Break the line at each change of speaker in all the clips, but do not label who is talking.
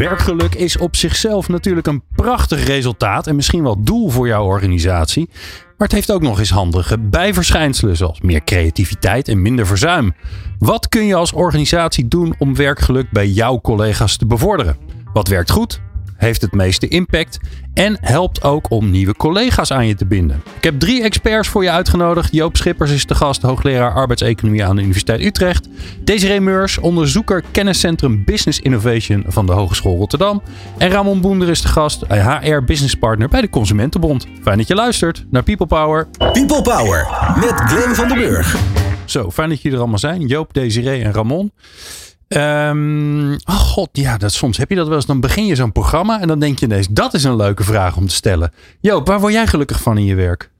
Werkgeluk is op zichzelf natuurlijk een prachtig resultaat en misschien wel doel voor jouw organisatie. Maar het heeft ook nog eens handige bijverschijnselen zoals meer creativiteit en minder verzuim. Wat kun je als organisatie doen om werkgeluk bij jouw collega's te bevorderen? Wat werkt goed? Heeft het meeste impact en helpt ook om nieuwe collega's aan je te binden. Ik heb drie experts voor je uitgenodigd. Joop Schippers is de gast, hoogleraar arbeidseconomie aan de Universiteit Utrecht. Desiree Meurs, onderzoeker kenniscentrum Business Innovation van de Hogeschool Rotterdam. En Ramon Boender is de gast, HR Business Partner bij de Consumentenbond. Fijn dat je luistert naar People Power.
People Power met Glenn van den Burg.
Zo, fijn dat jullie er allemaal zijn. Joop, Desiree en Ramon. Um, oh god, ja, dat, soms heb je dat wel eens. Dan begin je zo'n programma en dan denk je ineens, dat is een leuke vraag om te stellen. Joop, waar word jij gelukkig van in je werk?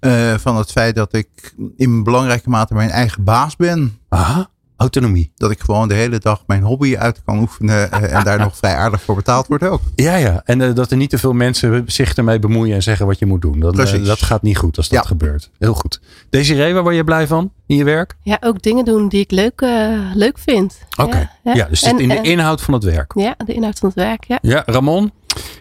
Uh, van het feit dat ik in belangrijke mate mijn eigen baas ben.
Aha. Autonomie.
Dat ik gewoon de hele dag mijn hobby uit kan oefenen eh, en daar nog vrij aardig voor betaald wordt ook.
Ja, ja. En uh, dat er niet te veel mensen zich ermee bemoeien en zeggen wat je moet doen. Dat, uh, dat gaat niet goed als dat ja. gebeurt. Heel goed. Desiree, waar word je blij van in je werk?
Ja, ook dingen doen die ik leuk, leuk vind.
Oké. Okay. Ja, ja, dus en, in de inhoud van het werk.
Ja, de inhoud van het werk, ja.
Ja, Ramon?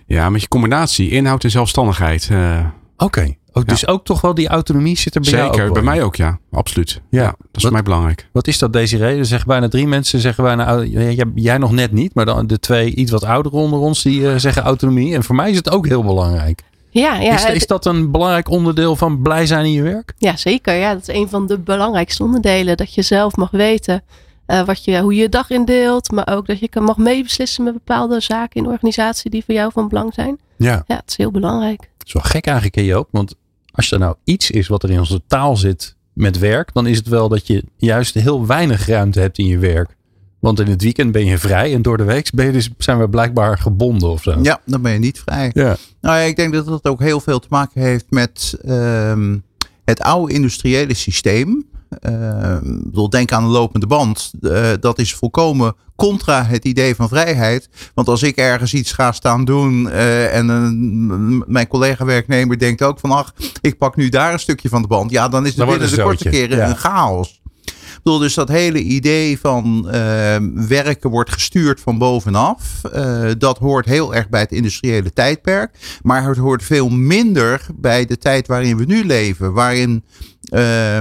Ja, met je combinatie inhoud en zelfstandigheid.
Oké. Okay. Ook, dus ook toch wel die autonomie zit er bij
Zeker,
jou ook
bij mij ook, ja. Absoluut. Ja, dat is voor mij belangrijk.
Wat is dat, deze reden? zeggen bijna drie mensen, zeggen bijna, jij nog net niet, maar dan de twee iets wat ouderen onder ons, die uh, zeggen autonomie. En voor mij is het ook heel belangrijk.
Ja, ja.
Is, is, dat een belangrijk onderdeel van blij zijn in je werk?
Ja, zeker. Ja, dat is een van de belangrijkste onderdelen. Dat je zelf mag weten uh, wat je, hoe je je dag indeelt. Maar ook dat je kan, mag meebeslissen met bepaalde zaken in de organisatie die voor jou van belang zijn.
Ja.
Ja, het is heel belangrijk.
Is wel gek eigenlijk, Joop. Want als er nou iets is wat er in onze taal zit met werk, dan is het wel dat je juist heel weinig ruimte hebt in je werk. Want in het weekend ben je vrij en door de week ben je dus, zijn we blijkbaar gebonden of zo.
Ja, dan ben je niet vrij.
Ja.
Nou ja, ik denk dat dat ook heel veel te maken heeft met uh, het oude industriële systeem. Uh, bedoel, denk aan een lopende band. Uh, dat is volkomen contra het idee van vrijheid. Want als ik ergens iets ga staan doen uh, en mijn collega-werknemer denkt ook van ach, ik pak nu daar een stukje van de band. Ja, dan is het binnen de korte keren ja. een chaos. Ik bedoel, dus dat hele idee van uh, werken wordt gestuurd van bovenaf. Uh, dat hoort heel erg bij het industriële tijdperk. Maar het hoort veel minder bij de tijd waarin we nu leven. Waarin uh,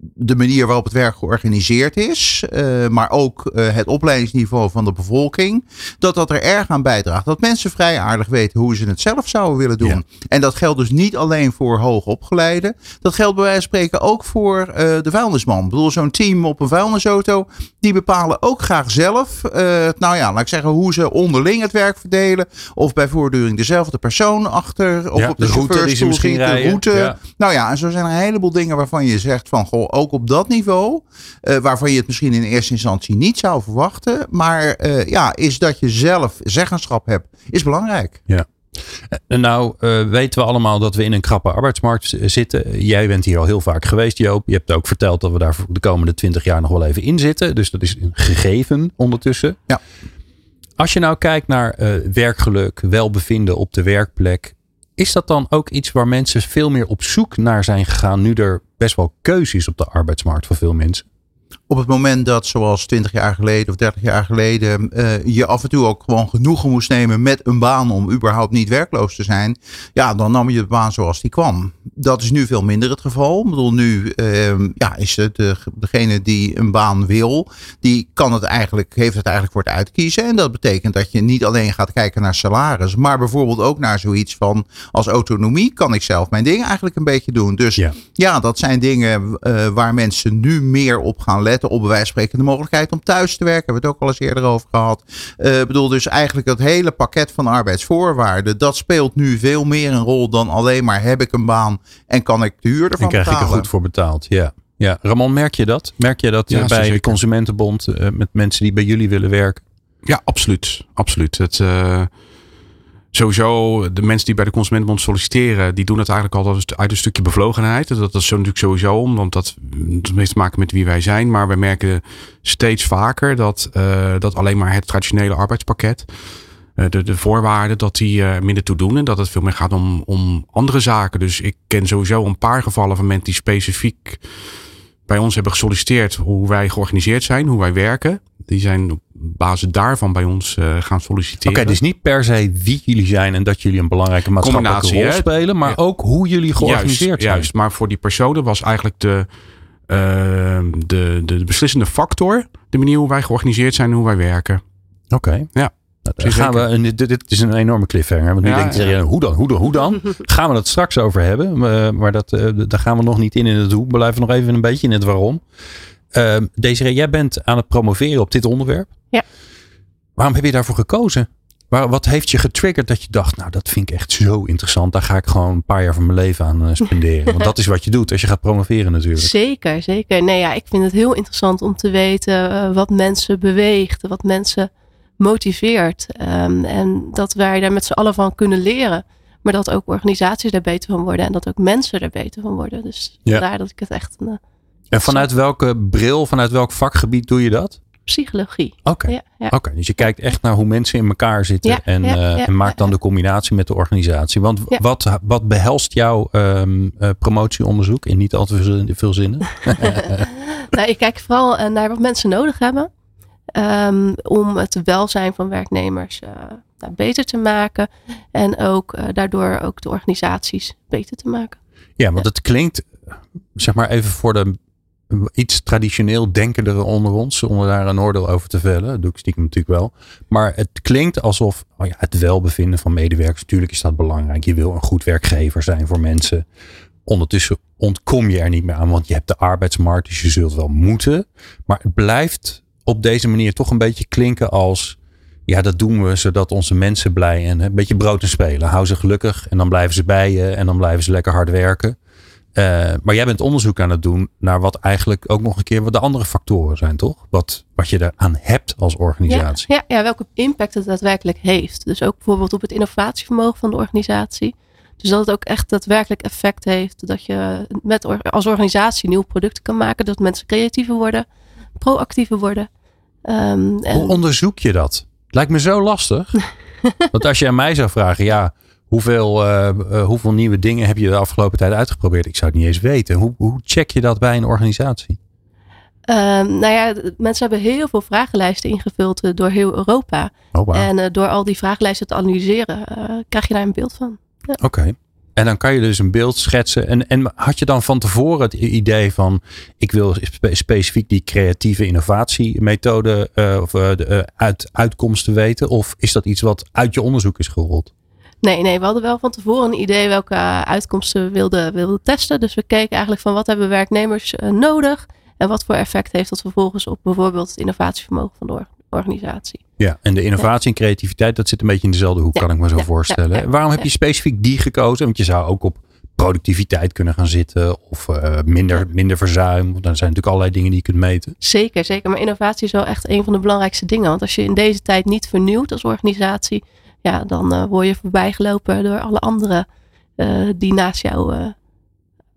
de manier waarop het werk georganiseerd is, uh, maar ook uh, het opleidingsniveau van de bevolking, dat dat er erg aan bijdraagt. Dat mensen vrij aardig weten hoe ze het zelf zouden willen doen. Ja. En dat geldt dus niet alleen voor hoogopgeleiden. Dat geldt bij wijze van spreken ook voor uh, de vuilnisman. Ik bedoel, zo'n team op een vuilnisauto, die bepalen ook graag zelf, nou ja, laat ik zeggen, hoe ze onderling het werk verdelen. Of bij voortduring dezelfde persoon achter, of
ja,
op de,
de route die ze misschien
de
rijden.
route.
Ja.
Nou ja, en zo zijn er een heleboel dingen waarvan je zegt van, goh, ook op dat niveau, uh, waarvan je het misschien in eerste instantie niet zou verwachten, maar uh, ja, is dat je zelf zeggenschap hebt, is belangrijk.
Ja. En nou uh, weten we allemaal dat we in een krappe arbeidsmarkt zitten. Jij bent hier al heel vaak geweest, Joop. Je hebt ook verteld dat we daar de komende twintig jaar nog wel even in zitten. Dus dat is een gegeven ondertussen.
Ja.
Als je nou kijkt naar werkgeluk, welbevinden op de werkplek. Is dat dan ook iets waar mensen veel meer op zoek naar zijn gegaan, nu er best wel keuze is op de arbeidsmarkt voor veel mensen?
Op het moment dat, zoals 20 jaar geleden of 30 jaar geleden, uh, je af en toe ook gewoon genoegen moest nemen met een baan om überhaupt niet werkloos te zijn, ja, dan nam je de baan zoals die kwam. Dat is nu veel minder het geval. Ik bedoel, nu uh, ja, is het de, degene die een baan wil, die kan het eigenlijk, heeft het eigenlijk voor het uitkiezen. En dat betekent dat je niet alleen gaat kijken naar salaris, maar bijvoorbeeld ook naar zoiets van als autonomie kan ik zelf mijn dingen eigenlijk een beetje doen. Dus ja, ja dat zijn dingen uh, waar mensen nu meer op gaan letten op bij wijze van spreken de mogelijkheid om thuis te werken. Hebben we het ook al eens eerder over gehad. Ik uh, bedoel dus eigenlijk dat hele pakket van arbeidsvoorwaarden. Dat speelt nu veel meer een rol dan alleen maar heb ik een baan en kan ik de huur ervan
en krijg
betalen.
ik er goed voor betaald. Ja. Ja, Ramon, merk je dat? Merk je dat ja, bij zeker. de Consumentenbond uh, met mensen die bij jullie willen werken?
Ja, absoluut. Absoluut. Het, uh, sowieso, de mensen die bij de Consumentenbond solliciteren, die doen dat eigenlijk al uit een stukje bevlogenheid. Dat, is zo natuurlijk sowieso om, want dat, dat heeft te maken met wie wij zijn. Maar we merken steeds vaker dat, uh, dat alleen maar het traditionele arbeidspakket, uh, de, de voorwaarden, dat die uh, minder toe doen. En dat het veel meer gaat om, om andere zaken. Dus ik ken sowieso een paar gevallen van mensen die specifiek bij ons hebben gesolliciteerd hoe wij georganiseerd zijn, hoe wij werken. Die zijn op basis daarvan bij ons uh, gaan solliciteren.
Oké, okay, dus niet per se wie jullie zijn en dat jullie een belangrijke maatschappelijke rol spelen, maar ja. ook hoe jullie georganiseerd
juist,
zijn.
Juist, maar voor die personen was eigenlijk de, uh, de, de, de, beslissende factor de manier hoe wij georganiseerd zijn en hoe wij werken.
Oké. Okay.
Ja.
Nou, gaan we, dit, dit, is een enorme cliffhanger. Want nu ja, denkt iedereen, ja. hoe dan, hoe dan, hoe dan? gaan we het straks over hebben. Uh, maar dat, uh, daar gaan we nog niet in in het hoe. We blijven nog even een beetje in het waarom. Uh, Desiree, jij bent aan het promoveren op dit onderwerp.
Ja.
Waarom heb je daarvoor gekozen? Waar, wat heeft je getriggerd dat je dacht, nou dat vind ik echt zo interessant. Daar ga ik gewoon een paar jaar van mijn leven aan spenderen. Want dat is wat je doet als je gaat promoveren natuurlijk.
Zeker, zeker. Nee, ja, ik vind het heel interessant om te weten wat mensen beweegt. Wat mensen motiveert. Um, en dat wij daar met z'n allen van kunnen leren. Maar dat ook organisaties daar beter van worden. En dat ook mensen er beter van worden. Dus ja. daar dat ik het echt... Een,
en vanuit welke bril, vanuit welk vakgebied doe je dat?
Psychologie.
Oké, okay. ja, ja. okay, dus je kijkt echt naar hoe mensen in elkaar zitten.
Ja,
en, uh, en maakt dan de combinatie met de organisatie. Want wat, wat behelst jouw um, uh, promotieonderzoek in niet al te veel zinnen?
nou, ik kijk vooral uh, naar wat mensen nodig hebben. Um, om het welzijn van werknemers uh, nou, beter te maken. En ook uh, daardoor ook de organisaties beter te maken.
Ja, want het klinkt, zeg maar even voor de iets traditioneel denkendere onder ons, zonder daar een oordeel over te vellen. Dat doe ik stiekem natuurlijk wel. Maar het klinkt alsof oh ja, het welbevinden van medewerkers, natuurlijk is dat belangrijk. Je wil een goed werkgever zijn voor mensen. Ondertussen ontkom je er niet meer aan, want je hebt de arbeidsmarkt, dus je zult wel moeten. Maar het blijft op deze manier toch een beetje klinken als. Ja, dat doen we zodat onze mensen blij en een beetje brood en spelen. Hou ze gelukkig en dan blijven ze bij je en dan blijven ze lekker hard werken. Uh, maar jij bent onderzoek aan het doen naar wat eigenlijk ook nog een keer wat de andere factoren zijn, toch? Wat, wat je eraan hebt als organisatie.
Ja, ja, ja, welke impact het daadwerkelijk heeft. Dus ook bijvoorbeeld op het innovatievermogen van de organisatie. Dus dat het ook echt daadwerkelijk effect heeft. Dat je met, als organisatie nieuwe producten kan maken. Dat mensen creatiever worden, proactiever worden. Um,
en... Hoe onderzoek je dat? Lijkt me zo lastig. Want als je aan mij zou vragen, ja, hoeveel, uh, uh, hoeveel nieuwe dingen heb je de afgelopen tijd uitgeprobeerd? Ik zou het niet eens weten. Hoe, hoe check je dat bij een organisatie?
Um, nou ja, mensen hebben heel veel vragenlijsten ingevuld uh, door heel Europa.
Oh, wow.
En door al die vragenlijsten te analyseren, krijg je daar een beeld van.
Ja. Oké. Okay. En dan kan je dus een beeld schetsen. En, en had je dan van tevoren het idee van ik wil spe specifiek die creatieve innovatiemethode uh, of uh, de, uit, uitkomsten weten? Of is dat iets wat uit je onderzoek is gerold?
Nee, nee, we hadden wel van tevoren een idee welke uitkomsten we wilden, wilden testen. Dus we keken eigenlijk van wat hebben werknemers nodig en wat voor effect heeft dat vervolgens op bijvoorbeeld het innovatievermogen van de organisatie.
Ja, en de innovatie en creativiteit, dat zit een beetje in dezelfde hoek, ja. kan ik me zo ja, voorstellen. Waarom heb je specifiek die gekozen? Want je zou ook op productiviteit kunnen gaan zitten of uh, minder, minder verzuim. Er zijn natuurlijk allerlei dingen die je kunt meten.
Zeker, zeker. Maar innovatie is wel echt een van de belangrijkste dingen. Want als je in deze tijd niet vernieuwt als organisatie, ja, dan uh, word je voorbijgelopen door alle anderen uh, die naast jou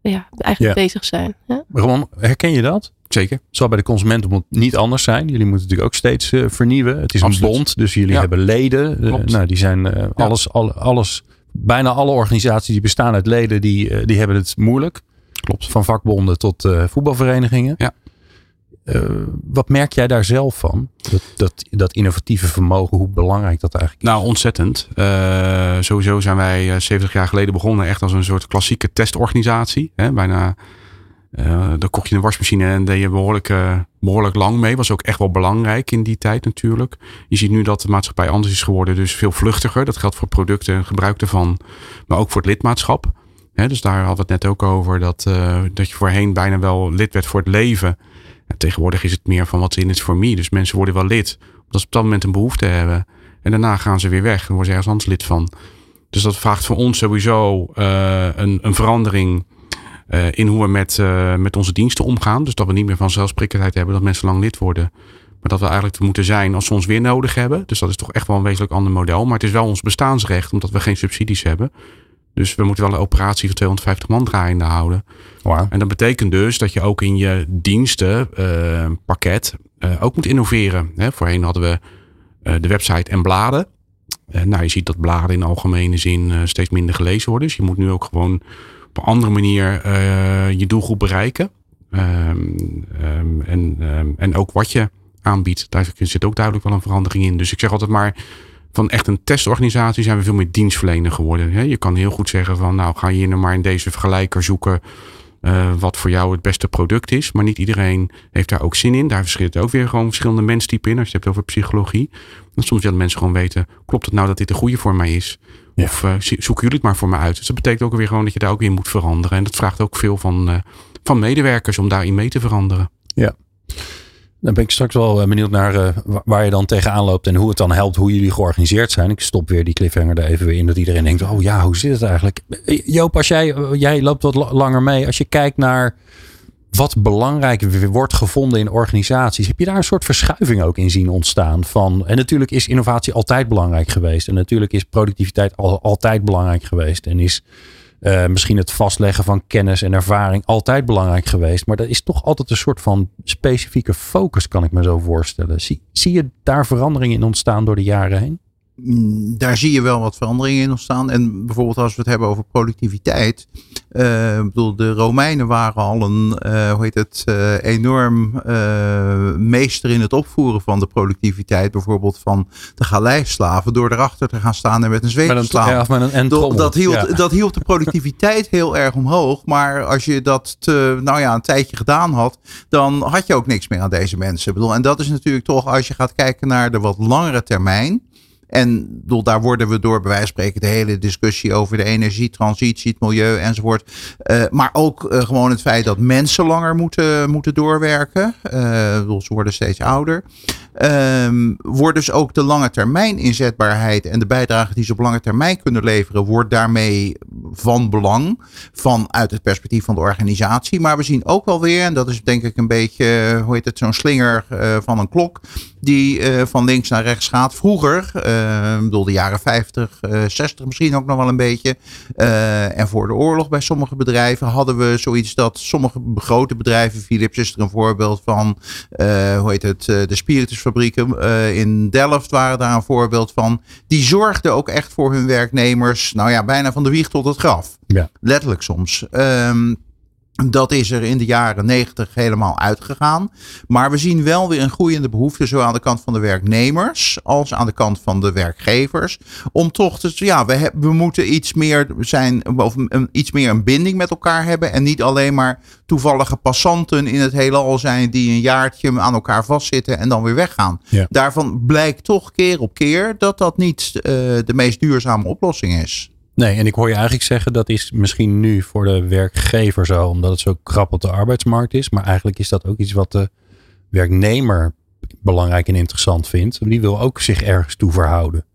ja, eigenlijk bezig zijn. Ja?
Ramon, herken je dat?
Zeker.
Zal bij de consumentenbond niet anders zijn. Jullie moeten natuurlijk ook steeds uh, vernieuwen. Het is Absoluut. een bond, dus jullie ja. hebben leden. Uh, nou, die zijn uh, alles, ja. alles. Bijna alle organisaties die bestaan uit leden, die, die hebben het moeilijk.
Klopt.
Van vakbonden tot voetbalverenigingen.
Ja.
wat merk jij daar zelf van? Dat, dat, dat innovatieve vermogen, hoe belangrijk dat eigenlijk
is? Nou, ontzettend. sowieso zijn wij 70 jaar geleden begonnen echt als een soort klassieke testorganisatie. Hè? Bijna dan kocht je een wasmachine en deed je behoorlijk, uh, behoorlijk lang mee. Was ook echt wel belangrijk in die tijd natuurlijk. Je ziet nu dat de maatschappij anders is geworden, dus veel vluchtiger. Dat geldt voor producten en gebruik ervan, maar ook voor het lidmaatschap. Dus daar hadden we het net ook over, dat, uh, dat je voorheen bijna wel lid werd voor het leven. En tegenwoordig is het meer van wat in het voor me. Dus mensen worden wel lid, omdat ze op dat moment een behoefte hebben. En daarna gaan ze weer weg en worden ze ergens anders lid van. Dus dat vraagt voor ons sowieso een, een verandering in hoe we met, uh, met onze diensten omgaan. Dus dat we niet meer vanzelfsprekendheid hebben dat mensen lang lid worden. Maar dat we eigenlijk te moeten zijn als ze ons weer nodig hebben. Dus dat is toch echt wel een wezenlijk ander model. Maar het is wel ons bestaansrecht, omdat we geen subsidies hebben. Dus we moeten wel een operatie van 250 man draaiende houden.
Wow.
En dat betekent dus dat je ook in je dienstenpakket uh, ook moet innoveren. Hè, voorheen hadden we uh, de website en bladen. Nou, je ziet dat bladen in algemene zin steeds minder gelezen worden. Dus je moet nu ook gewoon op een andere manier je doelgroep bereiken. Um, um, en, um, en ook wat je aanbiedt, daar zit ook duidelijk wel een verandering in. Dus ik zeg altijd maar, van echt een testorganisatie zijn we veel meer dienstverlener geworden. Je kan heel goed zeggen van, nou ga je nou maar in deze vergelijker zoeken uh, wat voor jou het beste product is. Maar niet iedereen heeft daar ook zin in. Daar verschilt ook weer gewoon verschillende menstypen in. Als je het hebt over psychologie. Dan soms willen mensen gewoon weten, klopt het nou dat dit de goede voor mij is? Of uh, zoeken jullie het maar voor me uit? Dus dat betekent ook weer gewoon dat je daar ook weer moet veranderen. En dat vraagt ook veel van, uh, van medewerkers om daarin mee te veranderen.
Ja. Dan ben ik straks wel benieuwd naar waar je dan tegenaan loopt en hoe het dan helpt, hoe jullie georganiseerd zijn. Ik stop weer die cliffhanger er even weer in, dat iedereen denkt, oh ja, hoe zit het eigenlijk? Joop, als jij, jij loopt wat langer mee, als je kijkt naar wat belangrijk wordt gevonden in organisaties, heb je daar een soort verschuiving ook in zien ontstaan van, en natuurlijk is innovatie altijd belangrijk geweest en natuurlijk is productiviteit al, altijd belangrijk geweest en is uh, misschien het vastleggen van kennis en ervaring altijd belangrijk geweest. Maar dat is toch altijd een soort van specifieke focus, kan ik me zo voorstellen. Zie, zie je daar veranderingen in ontstaan door de jaren heen?
Daar zie je wel wat veranderingen in ontstaan. En bijvoorbeeld als we het hebben over productiviteit. Uh, ik bedoel, de Romeinen waren al een, uh, hoe heet het, uh, enorm meester in het opvoeren van de productiviteit. Bijvoorbeeld van de galeislaven. Door erachter te gaan staan en met een zweep te slaan.
Ja, met een
dat, dat, hield, ja. dat hield de productiviteit heel erg omhoog. Maar als je dat te, nou ja, een tijdje gedaan had, dan had je ook niks meer aan deze mensen. Ik bedoel, en dat is natuurlijk toch, als je gaat kijken naar de wat langere termijn. En bedoel, daar worden we door bij wijze van spreken de hele discussie over de energietransitie, het milieu enzovoort. Uh, maar ook uh, gewoon het feit dat mensen langer moeten, moeten doorwerken. Uh, bedoel, ze worden steeds ouder. Um, wordt dus ook de lange termijn inzetbaarheid en de bijdrage die ze op lange termijn kunnen leveren, wordt daarmee van belang vanuit het perspectief van de organisatie. Maar we zien ook wel weer, en dat is denk ik een beetje, hoe heet het, zo'n slinger van een klok, die van links naar rechts gaat. Vroeger, ik bedoel de jaren 50, uh, 60 misschien ook nog wel een beetje. En voor de oorlog bij sommige bedrijven hadden we zoiets dat sommige grote bedrijven, Philips is er een voorbeeld van, hoe heet het, de spiritusfabrieken in Delft waren daar een voorbeeld van. Die zorgden ook echt voor hun werknemers, nou ja, bijna van de wieg tot het graf.
Ja.
Letterlijk soms. Um, dat is er in de jaren negentig helemaal uitgegaan. Maar we zien wel weer een groeiende behoefte, zowel aan de kant van de werknemers als aan de kant van de werkgevers. Om toch te, ja, we, we moeten iets meer zijn, of een, iets meer een binding met elkaar hebben. En niet alleen maar toevallige passanten in het heelal zijn die een jaartje aan elkaar vastzitten en dan weer weggaan.
Ja.
Daarvan blijkt toch keer op keer dat dat niet uh, de meest duurzame oplossing is.
Nee, en ik hoor je eigenlijk zeggen dat is misschien nu voor de werkgever zo, omdat het zo krap op de arbeidsmarkt is. Maar eigenlijk is dat ook iets wat de werknemer belangrijk en interessant vindt. Die wil ook zich ergens toe verhouden.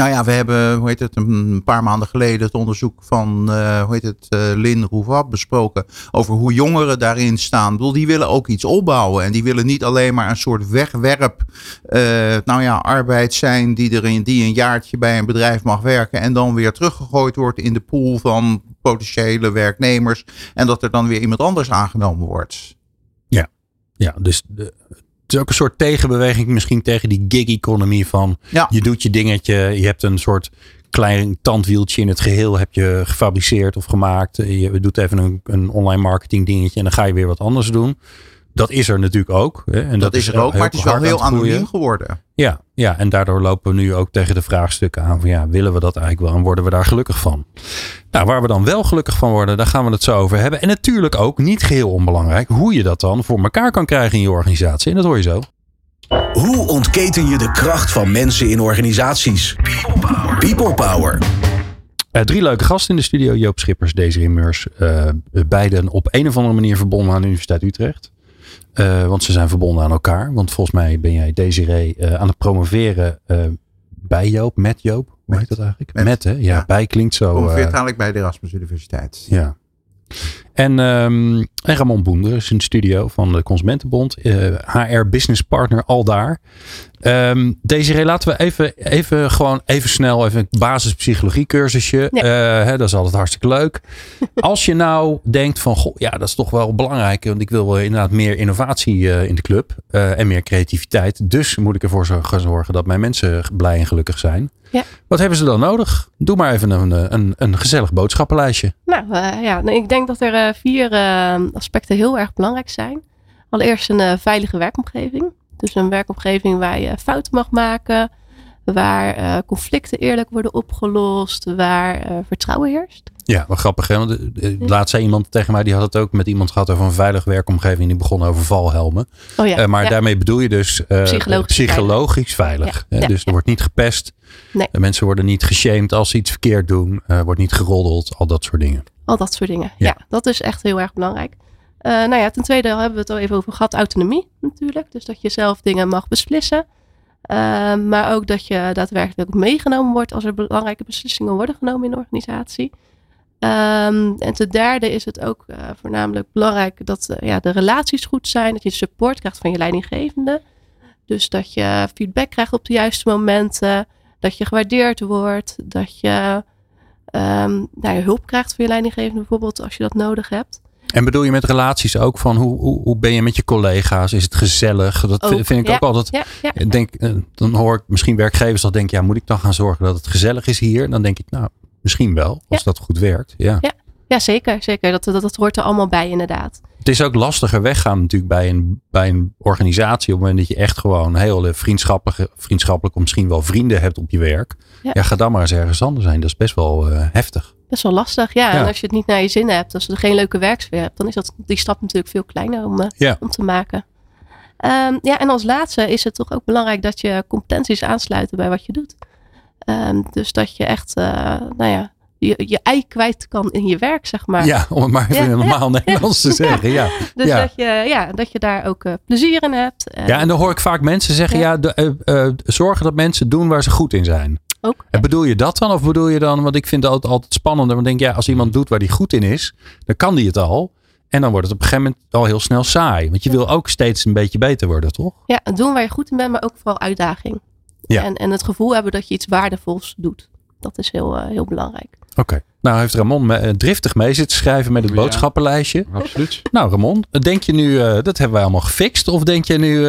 Nou ja, we hebben, hoe heet het, een paar maanden geleden het onderzoek van, uh, hoe heet het, uh, Lin Rouvab besproken over hoe jongeren daarin staan. Ik bedoel, die willen ook iets opbouwen en die willen niet alleen maar een soort wegwerp, uh, nou ja, arbeid zijn die, er in, die een jaartje bij een bedrijf mag werken en dan weer teruggegooid wordt in de pool van potentiële werknemers en dat er dan weer iemand anders aangenomen wordt.
Ja, ja dus de, het is ook een soort tegenbeweging misschien tegen die gig economy van
ja.
je doet je dingetje, je hebt een soort klein tandwieltje in het geheel heb je gefabriceerd of gemaakt. Je doet even een, een online marketing dingetje en dan ga je weer wat anders doen. Dat is er natuurlijk ook. Hè? En
dat, dat is er ook, maar het is wel heel anoniem geworden.
Ja, ja, en daardoor lopen we nu ook tegen de vraagstukken aan van ja, willen we dat eigenlijk wel en worden we daar gelukkig van? Nou, waar we dan wel gelukkig van worden, daar gaan we het zo over hebben. En natuurlijk ook, niet geheel onbelangrijk, hoe je dat dan voor elkaar kan krijgen in je organisatie. En dat hoor je zo.
Hoe ontketen je de kracht van mensen in organisaties? People Power. People Power.
Uh, drie leuke gasten in de studio. Joop Schippers, Desiree Meurs. Uh, beiden op een of andere manier verbonden aan de Universiteit Utrecht. Uh, want ze zijn verbonden aan elkaar. Want volgens mij ben jij Desiree uh, aan het promoveren uh, bij Joop, met Joop. Hoe heet dat eigenlijk? Met, met hè? Ja, ja, bij klinkt zo.
Promoveert eigenlijk bij de Erasmus Universiteit.
Ja. En, um, en Ramon Boender is de studio van de Consumentenbond. HR Business Partner al daar. Um, Desiree, laten we even, even gewoon even snel even een basispsychologie cursusje. Ja. hè, dat is altijd hartstikke leuk. Als je nou denkt van, goh, ja, dat is toch wel belangrijk. Want ik wil wel inderdaad meer innovatie in de club. en meer creativiteit. Dus moet ik ervoor gaan zorgen dat mijn mensen blij en gelukkig zijn. Ja. Wat hebben ze dan nodig? Doe maar even een, een, een gezellig boodschappenlijstje.
Nou ja, ik denk dat er vier uh, aspecten heel erg belangrijk zijn. Allereerst een veilige werkomgeving. Dus een werkomgeving waar je fouten mag maken, waar conflicten eerlijk worden opgelost, waar vertrouwen heerst.
Ja, wat grappig. Hè? Want, laatst zei iemand tegen mij, die had het ook met iemand gehad over een veilige werkomgeving. Die begon over valhelmen. Oh ja, maar daarmee bedoel je dus psychologisch, psychologisch veilig. veilig dus er wordt niet gepest. Nee. De mensen worden niet geshamed als ze iets verkeerd doen. Wordt niet geroddeld. Al dat soort dingen.
Al dat soort dingen. Ja, dat is echt heel erg belangrijk. Nou ja, ten tweede hebben we het al even over gehad. Autonomie natuurlijk. Dus dat je zelf dingen mag beslissen. Uh, maar ook dat je daadwerkelijk meegenomen wordt als er belangrijke beslissingen worden genomen in de organisatie. Um, en ten derde is het ook uh, voornamelijk belangrijk dat uh, ja, de relaties goed zijn. Dat je support krijgt van je leidinggevende. Dus dat je feedback krijgt op de juiste momenten dat je gewaardeerd wordt, dat je um, nou, je hulp krijgt van je leidinggevende bijvoorbeeld als je dat nodig hebt.
En bedoel je met relaties ook van hoe, hoe, hoe ben je met je collega's? Is het gezellig? Dat vind ik ook altijd. Ja, ja, denk, eh, dan hoor ik misschien werkgevers dat denken, ja, moet ik dan gaan zorgen dat het gezellig is hier? Dan denk ik, nou, misschien wel, als dat goed werkt. Ja.
Ja. Ja, zeker. zeker. Dat, dat, dat hoort er allemaal bij, inderdaad.
Het is ook lastiger weggaan natuurlijk bij een, bij een organisatie. Op het moment dat je echt gewoon heel vriendschappelijk, vriendschappelijk of misschien wel vrienden hebt op je werk. Ja, ga dan maar eens ergens anders zijn. Dat is best wel uh, heftig.
Best wel lastig, ja. En als je het niet naar je zin hebt, als je er geen leuke werksfeer hebt, dan is dat, die stap natuurlijk veel kleiner om, uh, om te maken. Um, ja, en als laatste is het toch ook belangrijk dat je competenties aansluiten bij wat je doet. Um, dus dat je echt, uh, nou ja, je, je ei kwijt kan in je werk, zeg maar.
Ja, om het maar even in normaal Nederlands te zeggen. Ja.
Dus Dat, je, ja, dat je daar ook uh, plezier in hebt.
ja, en dan hoor ik vaak mensen zeggen, ja, de, zorgen dat mensen doen waar ze goed in zijn. Ook. En bedoel je dat dan? Of bedoel je dan, want ik vind het altijd, altijd spannender. Want ik denk, ja, als iemand doet waar hij goed in is, dan kan die het al. En dan wordt het op een gegeven moment al heel snel saai. Want je wil ook steeds een beetje beter worden, toch?
Ja, doen waar je goed in bent, maar ook vooral uitdaging. Ja. En, en het gevoel hebben dat je iets waardevols doet. Dat is heel, uh, heel belangrijk.
Oké. Nou heeft Ramon me, uh, driftig mee zitten schrijven met het ja, boodschappenlijstje.
Absoluut.
Nou Ramon, denk je nu, uh, dat hebben wij allemaal gefixt? Of denk je nu, uh,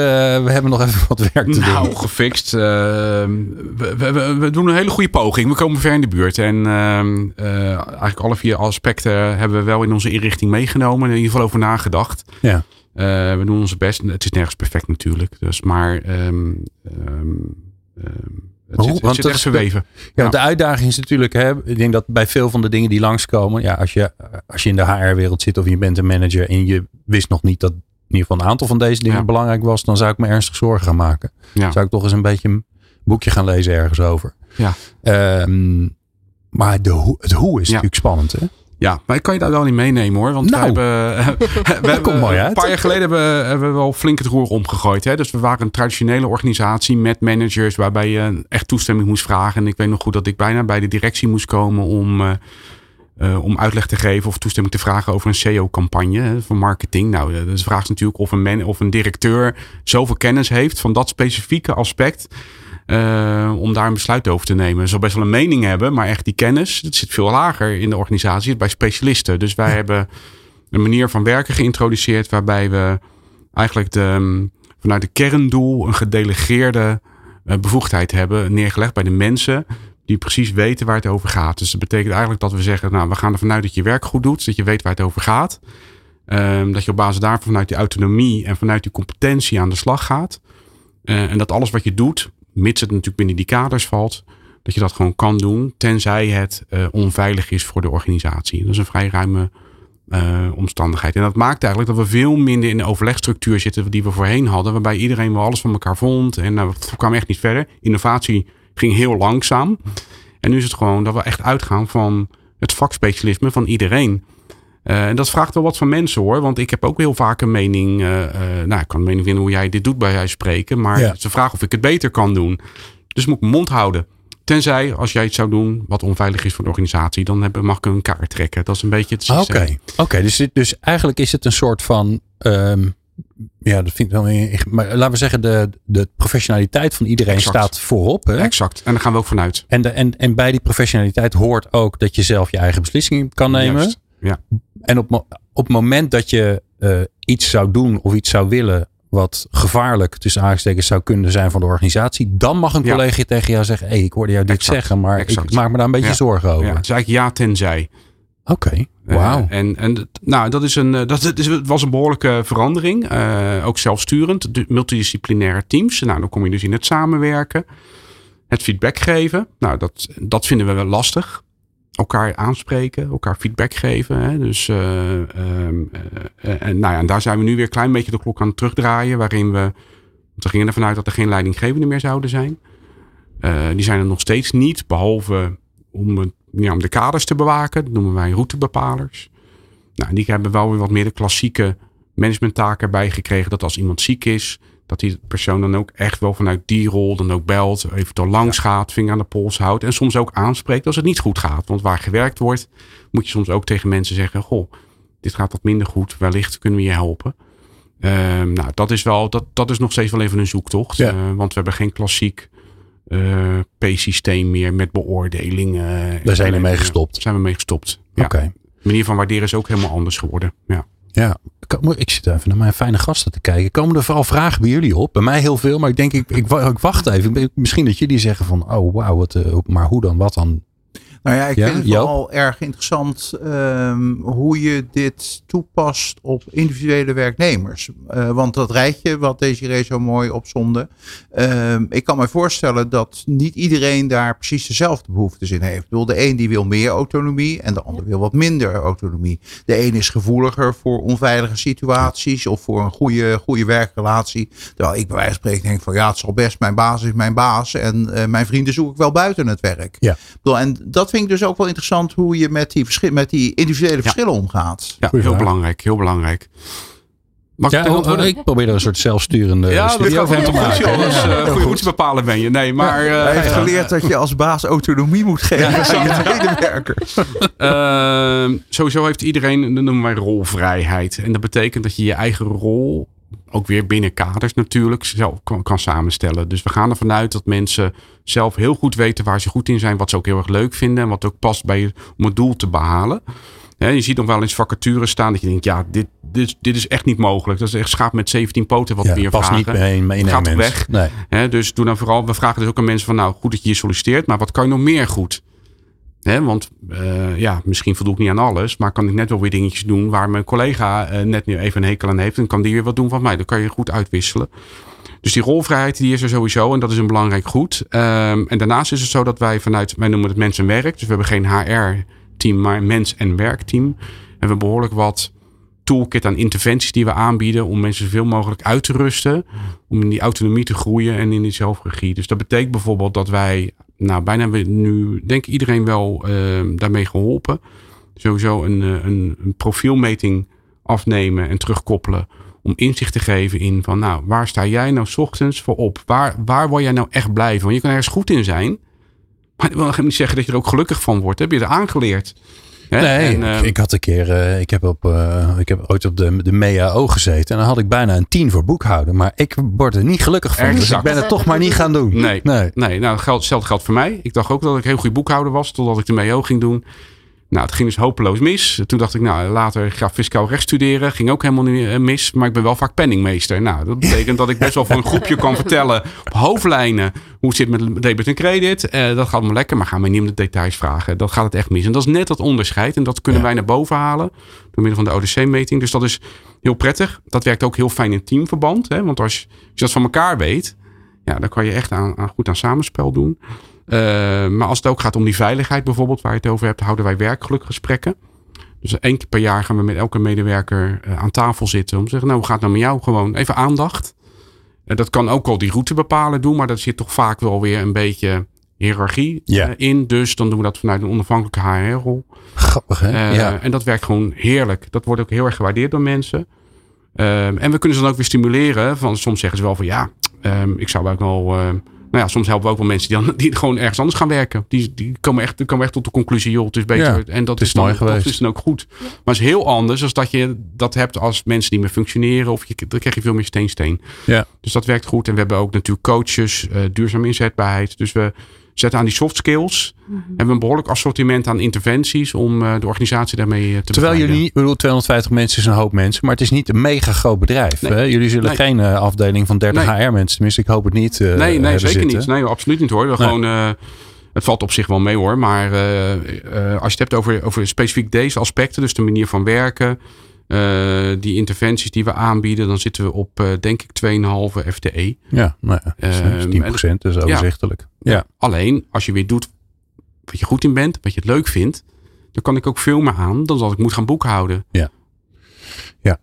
we hebben nog even wat werk te
nou,
doen?
Nou, gefixt. We, we, we, doen een hele goede poging. We komen ver in de buurt. En ehm, eigenlijk alle vier aspecten hebben we wel in onze inrichting meegenomen. In ieder geval over nagedacht. Ja. we doen onze best. Het is nergens perfect natuurlijk. Dus maar... Um, um, het zit, echt verweven.
Ja, ja, de uitdaging is natuurlijk, hè, ik denk dat bij veel van de dingen die langskomen, ja, als je, als je in de HR-wereld zit of je bent een manager en je wist nog niet dat in ieder geval een aantal van deze dingen ja. belangrijk was, dan zou ik me ernstig zorgen gaan maken. Ja. Zou ik toch eens een beetje een boekje gaan lezen ergens over. Ja. Um, maar de, het hoe is natuurlijk spannend, hè?
Ja, maar ik kan je daar wel niet meenemen hoor. Want nou, we hebben, we hebben mooi uit. een paar jaar geleden hebben, hebben we wel flink het roer omgegooid. Hè? Dus we waren een traditionele organisatie met managers waarbij je echt toestemming moest vragen. En ik weet nog goed dat ik bijna bij de directie moest komen om, uh, uh, om uitleg te geven of toestemming te vragen over een SEO-campagne van marketing. Nou, de vraag is natuurlijk of een, man, of een directeur zoveel kennis heeft van dat specifieke aspect. Uh, om daar een besluit over te nemen. Ze zal best wel een mening hebben, maar echt die kennis, dat zit veel lager in de organisatie, bij specialisten. Dus wij hebben een manier van werken geïntroduceerd waarbij we eigenlijk de, um, vanuit de kerndoel een gedelegeerde uh, bevoegdheid hebben neergelegd bij de mensen die precies weten waar het over gaat. Dus dat betekent eigenlijk dat we zeggen, nou, we gaan ervan uit dat je werk goed doet, dat je weet waar het over gaat. Um, dat je op basis daarvan vanuit die autonomie en vanuit die competentie aan de slag gaat. Uh, en dat alles wat je doet, mits het natuurlijk binnen die kaders valt, dat je dat gewoon kan doen, tenzij het uh, onveilig is voor de organisatie. Dat is een vrij ruime uh, omstandigheid. En dat maakt eigenlijk dat we veel minder in de overlegstructuur zitten die we voorheen hadden, waarbij iedereen wel alles van elkaar vond en nou, we kwamen echt niet verder. Innovatie ging heel langzaam. En nu is het gewoon dat we echt uitgaan van het vakspecialisme van iedereen. Uh, en dat vraagt wel wat van mensen hoor. Want ik heb ook heel vaak een mening. Uh, uh, nou, ik kan een mening vinden hoe jij dit doet bij jij spreken. Maar ja. ze vragen of ik het beter kan doen. Dus moet ik mijn mond houden. Tenzij als jij iets zou doen wat onveilig is voor de organisatie, dan heb, mag ik een kaart trekken. Dat is een beetje het
Oké,
systeem.
Oké, dus, dit- dus eigenlijk is het een soort van. ehm, ja, dat vind ik wel. Maar laten we zeggen, de, de professionaliteit van iedereen
Exact.
staat voorop. Hè?
Exact. En daar gaan we ook vanuit.
En, de, en, en bij die professionaliteit hoort ook dat je zelf je eigen beslissingen kan nemen.
Juist. Ja.
En op, op het moment dat je eh, iets zou doen of iets zou willen wat gevaarlijk tussen aanstekens zou kunnen zijn voor de organisatie, dan mag een
Ja.
collega tegen jou zeggen: hey, ik hoorde jou dit
Exact.
zeggen, maar
Exact.
ik maak me daar een beetje
Ja.
zorgen over.
Ja, het is eigenlijk ja tenzij.
Oké,
Eh,
wauw.
en en nou, dat, is een, eh, dat, dat is, het was een behoorlijke verandering. Ook zelfsturend. Multidisciplinaire teams. Nou, dan kom je dus in het samenwerken. Het feedback geven. Nou, dat, dat vinden we wel lastig. Elkaar aanspreken, elkaar feedback geven. Hè? Dus, eh, ehm, eh, en, nou ja, daar zijn we nu weer een klein beetje de klok aan terugdraaien. Waarin we, we gingen ervan uit dat er geen leidinggevenden meer zouden zijn. Eh, die zijn er nog steeds niet, behalve om, ja, om de kaders te bewaken. Dat noemen wij routebepalers. Nou, die hebben wel weer wat meer de klassieke managementtaken erbij gekregen. Dat als iemand ziek is, dat die persoon dan ook echt wel vanuit die rol dan ook belt. Eventueel langs gaat, vinger aan de pols houdt. En soms ook aanspreekt als het niet goed gaat. Want waar gewerkt wordt, moet je soms ook tegen mensen zeggen. Goh, dit gaat wat minder goed. Wellicht kunnen we je helpen. Ehm, nou, dat is, wel, dat, dat is nog steeds wel even een zoektocht.
Ja.
Eh, want we hebben geen klassiek eh, P-systeem meer met beoordelingen.
Daar zijn we mee gestopt.
Daar zijn we mee gestopt. Ja.
Oké.
De manier van waarderen is ook helemaal anders geworden. Ja.
Ja, ik zit even naar mijn fijne gasten te kijken. Komen er vooral vragen bij jullie op? Bij mij heel veel, maar ik denk, ik, ik, ik wacht even. Misschien dat jullie zeggen van, oh wauw, wat, eh, maar hoe dan, wat dan?
Nou ja, ik
Ja,
vind het vooral erg interessant ehm, hoe je dit toepast op individuele werknemers. Eh, want dat rijtje wat Desiree zo mooi opzonde. ehm, ik kan me voorstellen dat niet iedereen daar precies dezelfde behoeftes in heeft. Ik bedoel, de een die wil meer autonomie en de ander wil wat minder autonomie. De een is gevoeliger voor onveilige situaties of voor een goede, goede werkrelatie. Terwijl ik bij wijze van spreken denk van ja, het zal best, mijn baas is mijn baas en eh, mijn vrienden zoek ik wel buiten het werk.
Ja.
Ik bedoel, En dat vind ik dus ook wel interessant hoe je met die, verschil, met die individuele verschillen omgaat.
Ja,
Goeie
heel
vraag.
belangrijk. Heel belangrijk. Mag ik
Ja, ik probeer er een soort zelfsturende
Ja,
studio van te maken.
eh, routebepalen ben je. Nee, maar... eh,
Hij heeft geleerd dat je als baas autonomie moet geven aan je medewerkers.
Ehm, sowieso heeft iedereen, dat noemen wij rolvrijheid. En dat betekent dat je je eigen rol, ook weer binnen kaders natuurlijk, zelf kan, kan samenstellen. Dus we gaan ervan uit dat mensen zelf heel goed weten waar ze goed in zijn. Wat ze ook heel erg leuk vinden. En wat ook past bij je, om het doel te behalen. Je ziet nog wel eens vacatures staan dat je denkt, ja, dit, dit, dit is echt niet mogelijk. Dat is echt schaap met 17 poten wat
Ja,
meer
past
vragen.
niet mee
Gaat
mens.
weg.
Nee.
Dus doe dan vooral, we vragen dus ook aan mensen van, nou goed dat je hier solliciteert, maar wat kan je nog meer goed? Want eh, ja, misschien voldoe ik niet aan alles, maar kan ik net wel weer dingetjes doen waar mijn collega eh, net nu even een hekel aan heeft en kan die weer wat doen van mij. Dan kan je goed uitwisselen. Dus die rolvrijheid die is er sowieso en dat is een belangrijk goed. Ehm, en daarnaast is het zo dat wij vanuit, wij noemen het mens en werk, dus we hebben geen HR-team, maar mens- en werkteam. En we hebben behoorlijk wat toolkit aan interventies die we aanbieden om mensen zoveel mogelijk uit te rusten. Om in die autonomie te groeien en in die zelfregie. Dus dat betekent bijvoorbeeld dat wij, nou bijna we nu, denk ik iedereen wel eh, daarmee geholpen. Sowieso een, eh, een, een profielmeting afnemen en terugkoppelen. Om inzicht te geven in van, nou, waar sta jij nou ochtends voor op? Waar, waar word jij nou echt blij van? Je kan ergens goed in zijn. Maar dat wil niet zeggen dat je er ook gelukkig van wordt. Heb je er aangeleerd? Hè?
Nee,
En,
ik, ik had een keer, eh, ik, heb op, eh, ik heb ooit op de, de MEAO gezeten. En dan had ik bijna een 10 voor boekhouden. Maar ik word er niet gelukkig van. Dus ik
Exact.
ben het toch maar niet gaan doen.
Nee.
nee.
Nee, nou, dat geldt, hetzelfde geldt voor mij. Ik dacht ook dat ik heel goed boekhouder was, totdat ik de MEO ging doen. Nou, het ging dus hopeloos mis. Toen dacht ik, nou, later ga ik fiscaal recht studeren. Ging ook helemaal niet eh, mis, maar ik ben wel vaak penningmeester. Nou, dat betekent dat ik best wel voor een groepje kan vertellen op hoofdlijnen hoe het zit met debit en credit. Eh, dat gaat me lekker, maar ga me niet om de details vragen. Dat gaat het echt mis. En dat is net dat onderscheid. En dat kunnen
Ja.
wij naar boven halen door middel van de ODC-meting. Dus dat is heel prettig. Dat werkt ook heel fijn in teamverband. Hè? Want als je, als je dat van elkaar weet, ja, dan kan je echt aan, aan, goed aan samenspel doen. Uh, maar als het ook gaat om die veiligheid bijvoorbeeld, waar je het over hebt, houden wij werkgelukgesprekken. Dus één keer per jaar gaan we met elke medewerker uh, aan tafel zitten. Om te zeggen, nou hoe gaat het nou met jou? Gewoon even aandacht. Uh, dat kan ook al die route bepalen doen, maar dat zit toch vaak wel weer een beetje hiërarchie
Ja.
in. Dus dan doen we dat vanuit een onafhankelijke HR-rol.
Grappig hè?
Uh,
ja.
En dat werkt gewoon heerlijk. Dat wordt ook heel erg gewaardeerd door mensen. Uh, en we kunnen ze dan ook weer stimuleren. Van, soms zeggen ze wel van ja, um, ik zou ook wel uh, Nou ja, soms helpen we ook wel mensen die, dan, die gewoon ergens anders gaan werken. Die, die, komen echt, die komen echt tot de conclusie, joh, het is beter.
Ja,
en dat
is
is, dan,
mooi geweest.
Dat is dan ook goed. Maar het is heel anders als dat je dat hebt als mensen die meer functioneren. Of je, dan krijg je veel meer steen-steen.
Ja.
Dus dat werkt goed. En we hebben ook natuurlijk coaches, eh duurzame inzetbaarheid. Dus we zetten aan die soft skills. Hebben we een behoorlijk assortiment aan interventies om eh, de organisatie daarmee eh, te
Terwijl
bevrijden.
jullie, ik bedoel, 250 mensen is een hoop mensen, maar het is niet een mega groot bedrijf.
Nee.
Hè? Jullie zullen
Nee.
geen eh, afdeling van 30
Nee.
HR-mensen, tenminste, ik hoop het niet. eh,
Nee, nee zeker
zitten.
niet. Nee, absoluut niet hoor. We
Nee.
Gewoon, eh, het valt op zich wel mee hoor. Maar eh, eh, als je het hebt over, over specifiek deze aspecten, dus de manier van werken, eh, die interventies die we aanbieden, dan zitten we op, eh, denk ik, 2,5 FTE.
Ja, nou ja, dat is
Ehm,
10%, dat is overzichtelijk. Ja.
Alleen, als je weer doet wat je goed in bent, wat je het leuk vindt, dan kan ik ook veel meer aan dan dat ik moet gaan boekhouden.
Ja. Ja.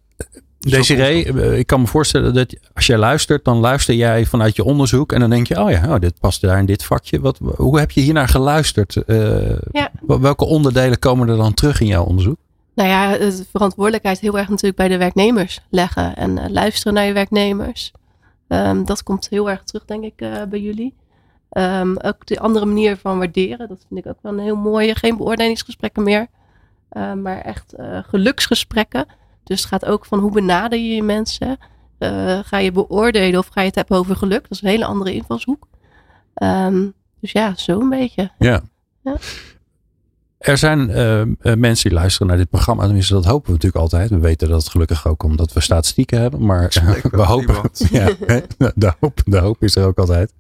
Desiree, eh, ik kan me voorstellen dat als jij luistert, dan luister jij vanuit je onderzoek en dan denk je, oh ja, oh, dit past daar in dit vakje. Wat, hoe heb je hiernaar geluisterd? Eh,
Ja.
wel- Welke onderdelen komen er dan terug in jouw onderzoek?
Nou ja, de verantwoordelijkheid heel erg natuurlijk bij de werknemers leggen. En eh, luisteren naar je werknemers. Ehm, dat komt heel erg terug, denk ik, eh, bij jullie. Ehm, ook de andere manier van waarderen. Dat vind ik ook wel een heel mooie. Geen beoordelingsgesprekken meer. eh, maar echt geluksgesprekken. Dus het gaat ook van hoe benader je je mensen. Ga je beoordelen of ga je het hebben over geluk? Dat is een hele andere invalshoek. Ehm, dus ja, zo een beetje.
Ja.
Ja.
Er zijn eh, eh, mensen die luisteren naar dit programma. Tenminste, dat hopen we natuurlijk altijd. We weten dat het gelukkig ook omdat we statistieken hebben. Maar we hopen. Ja, hè, de, hoop, de hoop is er ook altijd.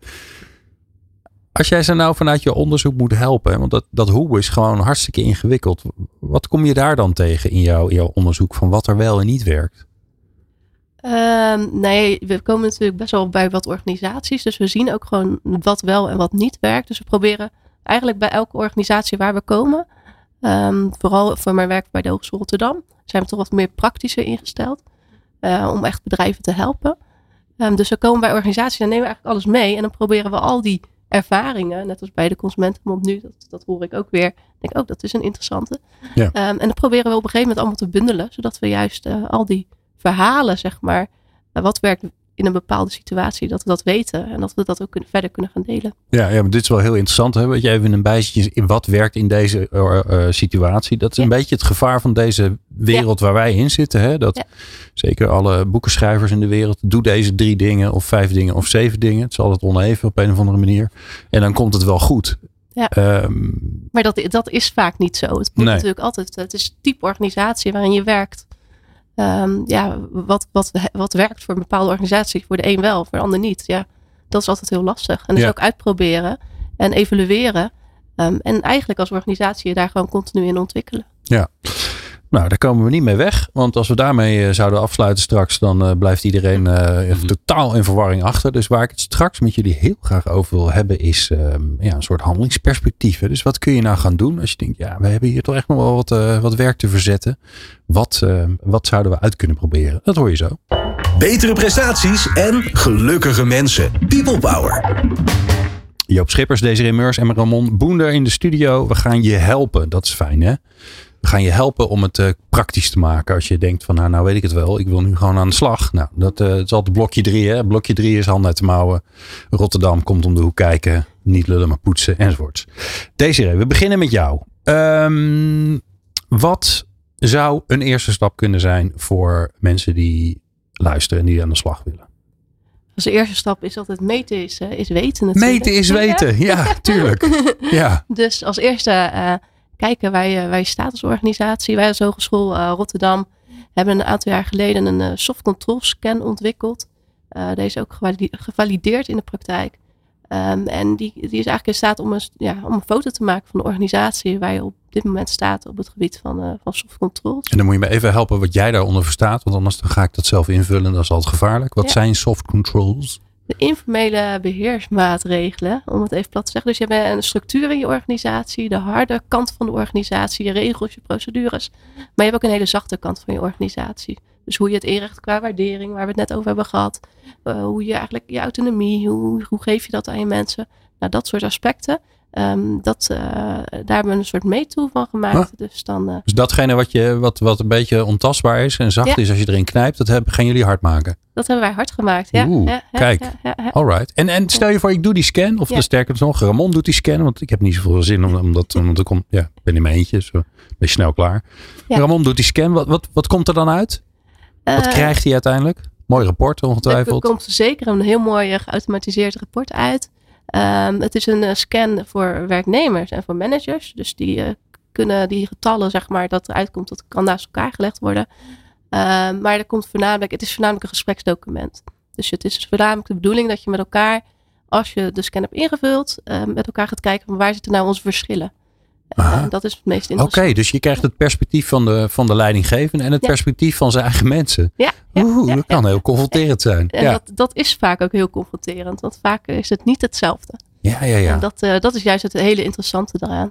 Als jij ze nou vanuit je onderzoek moet helpen. Want dat, dat hoe is gewoon hartstikke ingewikkeld. Wat kom je daar dan tegen in jouw, in jouw onderzoek van wat er wel en niet werkt?
Ehm, nee, we komen natuurlijk best wel bij wat organisaties. Dus we zien ook gewoon wat wel en wat niet werkt. Dus we proberen eigenlijk bij elke organisatie waar we komen. ehm, vooral voor mijn werk bij de Hogeschool Rotterdam. Zijn we toch wat meer praktischer ingesteld. eh, om echt bedrijven te helpen. Ehm, dus we komen bij organisaties en nemen we eigenlijk alles mee. En dan proberen we al die ervaringen, net als bij de Consumentenbond nu, dat, dat hoor ik ook weer. Ik denk ook, dat is een interessante.
Ja.
Ehm, en dan proberen we op een gegeven moment allemaal te bundelen. Zodat we juist eh, al die verhalen, zeg maar. eh, wat werkt in een bepaalde situatie, dat we dat weten. En dat we dat ook kunnen, verder kunnen gaan delen.
Ja, ja, maar dit is wel heel interessant. Hè? Weet je even een bijzetje in wat werkt in deze eh, eh, situatie. Dat is
Ja.
een beetje het gevaar van deze wereld waar wij in zitten. Hè? Dat
Ja.
zeker alle boekenschrijvers in de wereld. Doe deze drie dingen of vijf dingen of zeven dingen. Het is altijd oneven op een of andere manier. En dan komt het wel goed.
Ja.
Ehm,
Maar dat, dat is vaak niet zo. Het moet
Nee.
natuurlijk altijd, het is het type organisatie waarin je werkt. Ehm, ja, wat, wat, wat werkt voor een bepaalde organisatie, voor de een wel, voor de ander niet. Ja, dat is altijd heel lastig. En dus
Ja.
ook uitproberen en evalueren. Ehm, en eigenlijk als organisatie je daar gewoon continu in ontwikkelen.
Nou, daar komen we niet mee weg. Want als we daarmee eh, zouden afsluiten straks, dan eh, blijft iedereen eh, even totaal in verwarring achter. Dus waar ik het straks met jullie heel graag over wil hebben, is ehm, ja, een soort handelingsperspectief. hè. Dus wat kun je nou gaan doen als je denkt, ja, we hebben hier toch echt nog wel wat, eh, wat werk te verzetten. Wat, eh, wat zouden we uit kunnen proberen? Dat hoor je zo.
Betere prestaties en gelukkige mensen. People Power.
Joop Schippers, Desiree Meurs en Ramon Boender in de studio. We gaan je helpen. Dat is fijn hè? We gaan je helpen om het eh, praktisch te maken. Als je denkt van nou, nou weet ik het wel. Ik wil nu gewoon aan de slag. Nou, dat eh, is altijd blokje drie hè. Blokje drie is handen uit de mouwen. Rotterdam komt om de hoek kijken. Niet lullen maar poetsen enzovoorts. Desiree, we beginnen met jou. Ehm, wat zou een eerste stap kunnen zijn voor mensen die luisteren en die aan de slag willen?
Dus de eerste stap is altijd meten is, eh, is weten natuurlijk.
Meten is weten. Ja, tuurlijk. Ja.
Dus als eerste kijken je, waar je staat als organisatie. Wij als Hogeschool eh, Rotterdam hebben een aantal jaar geleden een eh, soft control scan ontwikkeld. Eh, deze is ook gevalideerd in de praktijk. Ehm, en die, die is eigenlijk in staat om een, ja, om een foto te maken van de organisatie waar je op dit moment staat op het gebied van, eh, van soft controls.
En dan moet je me even helpen wat jij daaronder verstaat. Want anders dan ga ik dat zelf invullen. Dat is altijd gevaarlijk. Wat
Ja.
zijn soft controls?
De informele beheersmaatregelen, om het even plat te zeggen. Dus je hebt een structuur in je organisatie, de harde kant van de organisatie, je regels, je procedures. Maar je hebt ook een hele zachte kant van je organisatie. Dus hoe je het inricht qua waardering, waar we het net over hebben gehad. Eh, hoe je eigenlijk je autonomie, hoe, hoe geef je dat aan je mensen? Nou, dat soort aspecten. Ehm, dat, uh, daar hebben we een soort meetool van gemaakt. Dus, dan, uh,
dus datgene wat, je, wat, wat een beetje ontastbaar is en zacht is als je erin knijpt, dat hebben, gaan jullie hard maken?
Dat hebben wij hard gemaakt, ja.
Oeh,
ja,
kijk, alright. En, en stel je voor, ik doe die scan, of de sterker nog, Ramon doet die scan, want ik heb niet zoveel zin om, om dat, omdat ik kom, ja, ik ben in mijn eentje, zo ben je snel klaar. Ramon doet die scan, wat, wat, wat komt er dan uit? Wat krijgt hij uiteindelijk? Mooi rapport ongetwijfeld.
Er komt zeker een heel mooi geautomatiseerd rapport uit. Um, het is een uh, scan voor werknemers en voor managers. Dus die uh, kunnen die getallen, zeg maar, dat eruit komt, dat kan naast elkaar gelegd worden. Um, maar er komt voornamelijk, het is voornamelijk een gespreksdocument. Dus het is voornamelijk de bedoeling dat je met elkaar, als je de scan hebt ingevuld, uh, met elkaar gaat kijken van waar zitten nou onze verschillen. Dat is het meest interessant.
Oké, okay, dus je krijgt het perspectief van de, van de leidinggevende en het ja. perspectief van zijn eigen mensen.
Ja, ja,
Oeh,
ja,
dat kan heel confronterend zijn.
En dat, dat is vaak ook heel confronterend, want vaak is het niet hetzelfde.
Ja, ja, ja.
En dat, uh, dat is juist het hele interessante daaraan.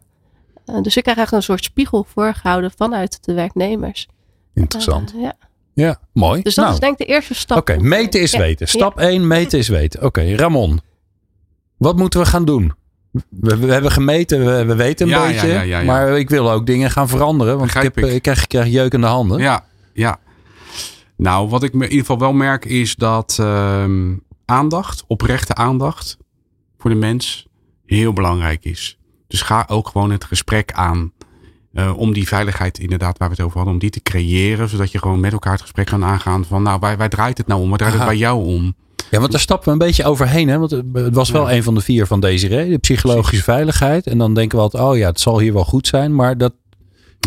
Uh, dus ik krijg eigenlijk een soort spiegel voorgehouden vanuit de werknemers.
Interessant.
Uh, ja.
ja, mooi.
Dus dat
nou.
is denk ik de eerste stap.
Oké, okay, meten is weten. Stap 1, meten is weten. Oké, okay, Ramon. Wat moeten we gaan doen? We, we, hebben gemeten, we, we weten een
ja,
beetje.
Ja, ja,
maar ik wil ook dingen gaan veranderen. Want ik, heb, ik. ik, krijg, ik krijg jeuk in de handen.
Ja, ja. Nou, wat ik in ieder geval wel merk is dat uh, aandacht, oprechte aandacht voor de mens heel belangrijk is. Dus ga ook gewoon het gesprek aan. Uh, om die veiligheid inderdaad waar we het over hadden, om die te creëren. Zodat je gewoon met elkaar het gesprek kan aangaan van nou, waar, waar draait het nou om? Waar draait Aha. het bij jou om?
Ja, want daar stappen we een beetje overheen. Hè? Want het was wel ja. een van de vier van Desiree. De psychologische Precies. veiligheid. En dan denken we altijd, oh ja, het zal hier wel goed zijn. Maar dat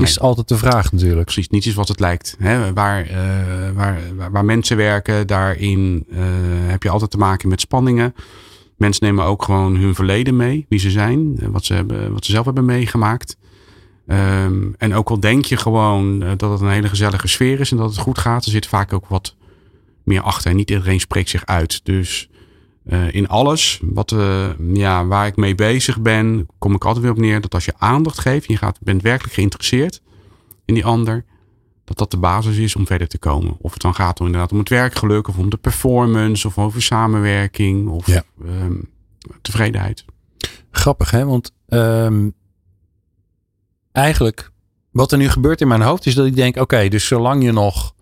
is altijd de vraag natuurlijk.
Precies, niets is wat het lijkt. Hè? Waar, uh, waar, waar, waar, mensen werken, daarin uh, heb je altijd te maken met spanningen. Mensen nemen ook gewoon hun verleden mee. Wie ze zijn, wat ze, hebben, wat ze zelf hebben meegemaakt. Um, en ook al denk je gewoon dat het een hele gezellige sfeer is en dat het goed gaat. Er zit vaak ook wat meer achter. En niet iedereen spreekt zich uit. Dus uh, in alles wat, uh, ja, waar ik mee bezig ben, kom ik altijd weer op neer dat als je aandacht geeft, je gaat, bent werkelijk geïnteresseerd in die ander, dat dat de basis is om verder te komen. Of het dan gaat om, inderdaad om het werkgeluk, of om de performance, of over samenwerking, of ja. um, tevredenheid.
Grappig, hè? Want um, eigenlijk, wat er nu gebeurt in mijn hoofd, is dat ik denk: oké, okay, dus zolang je nog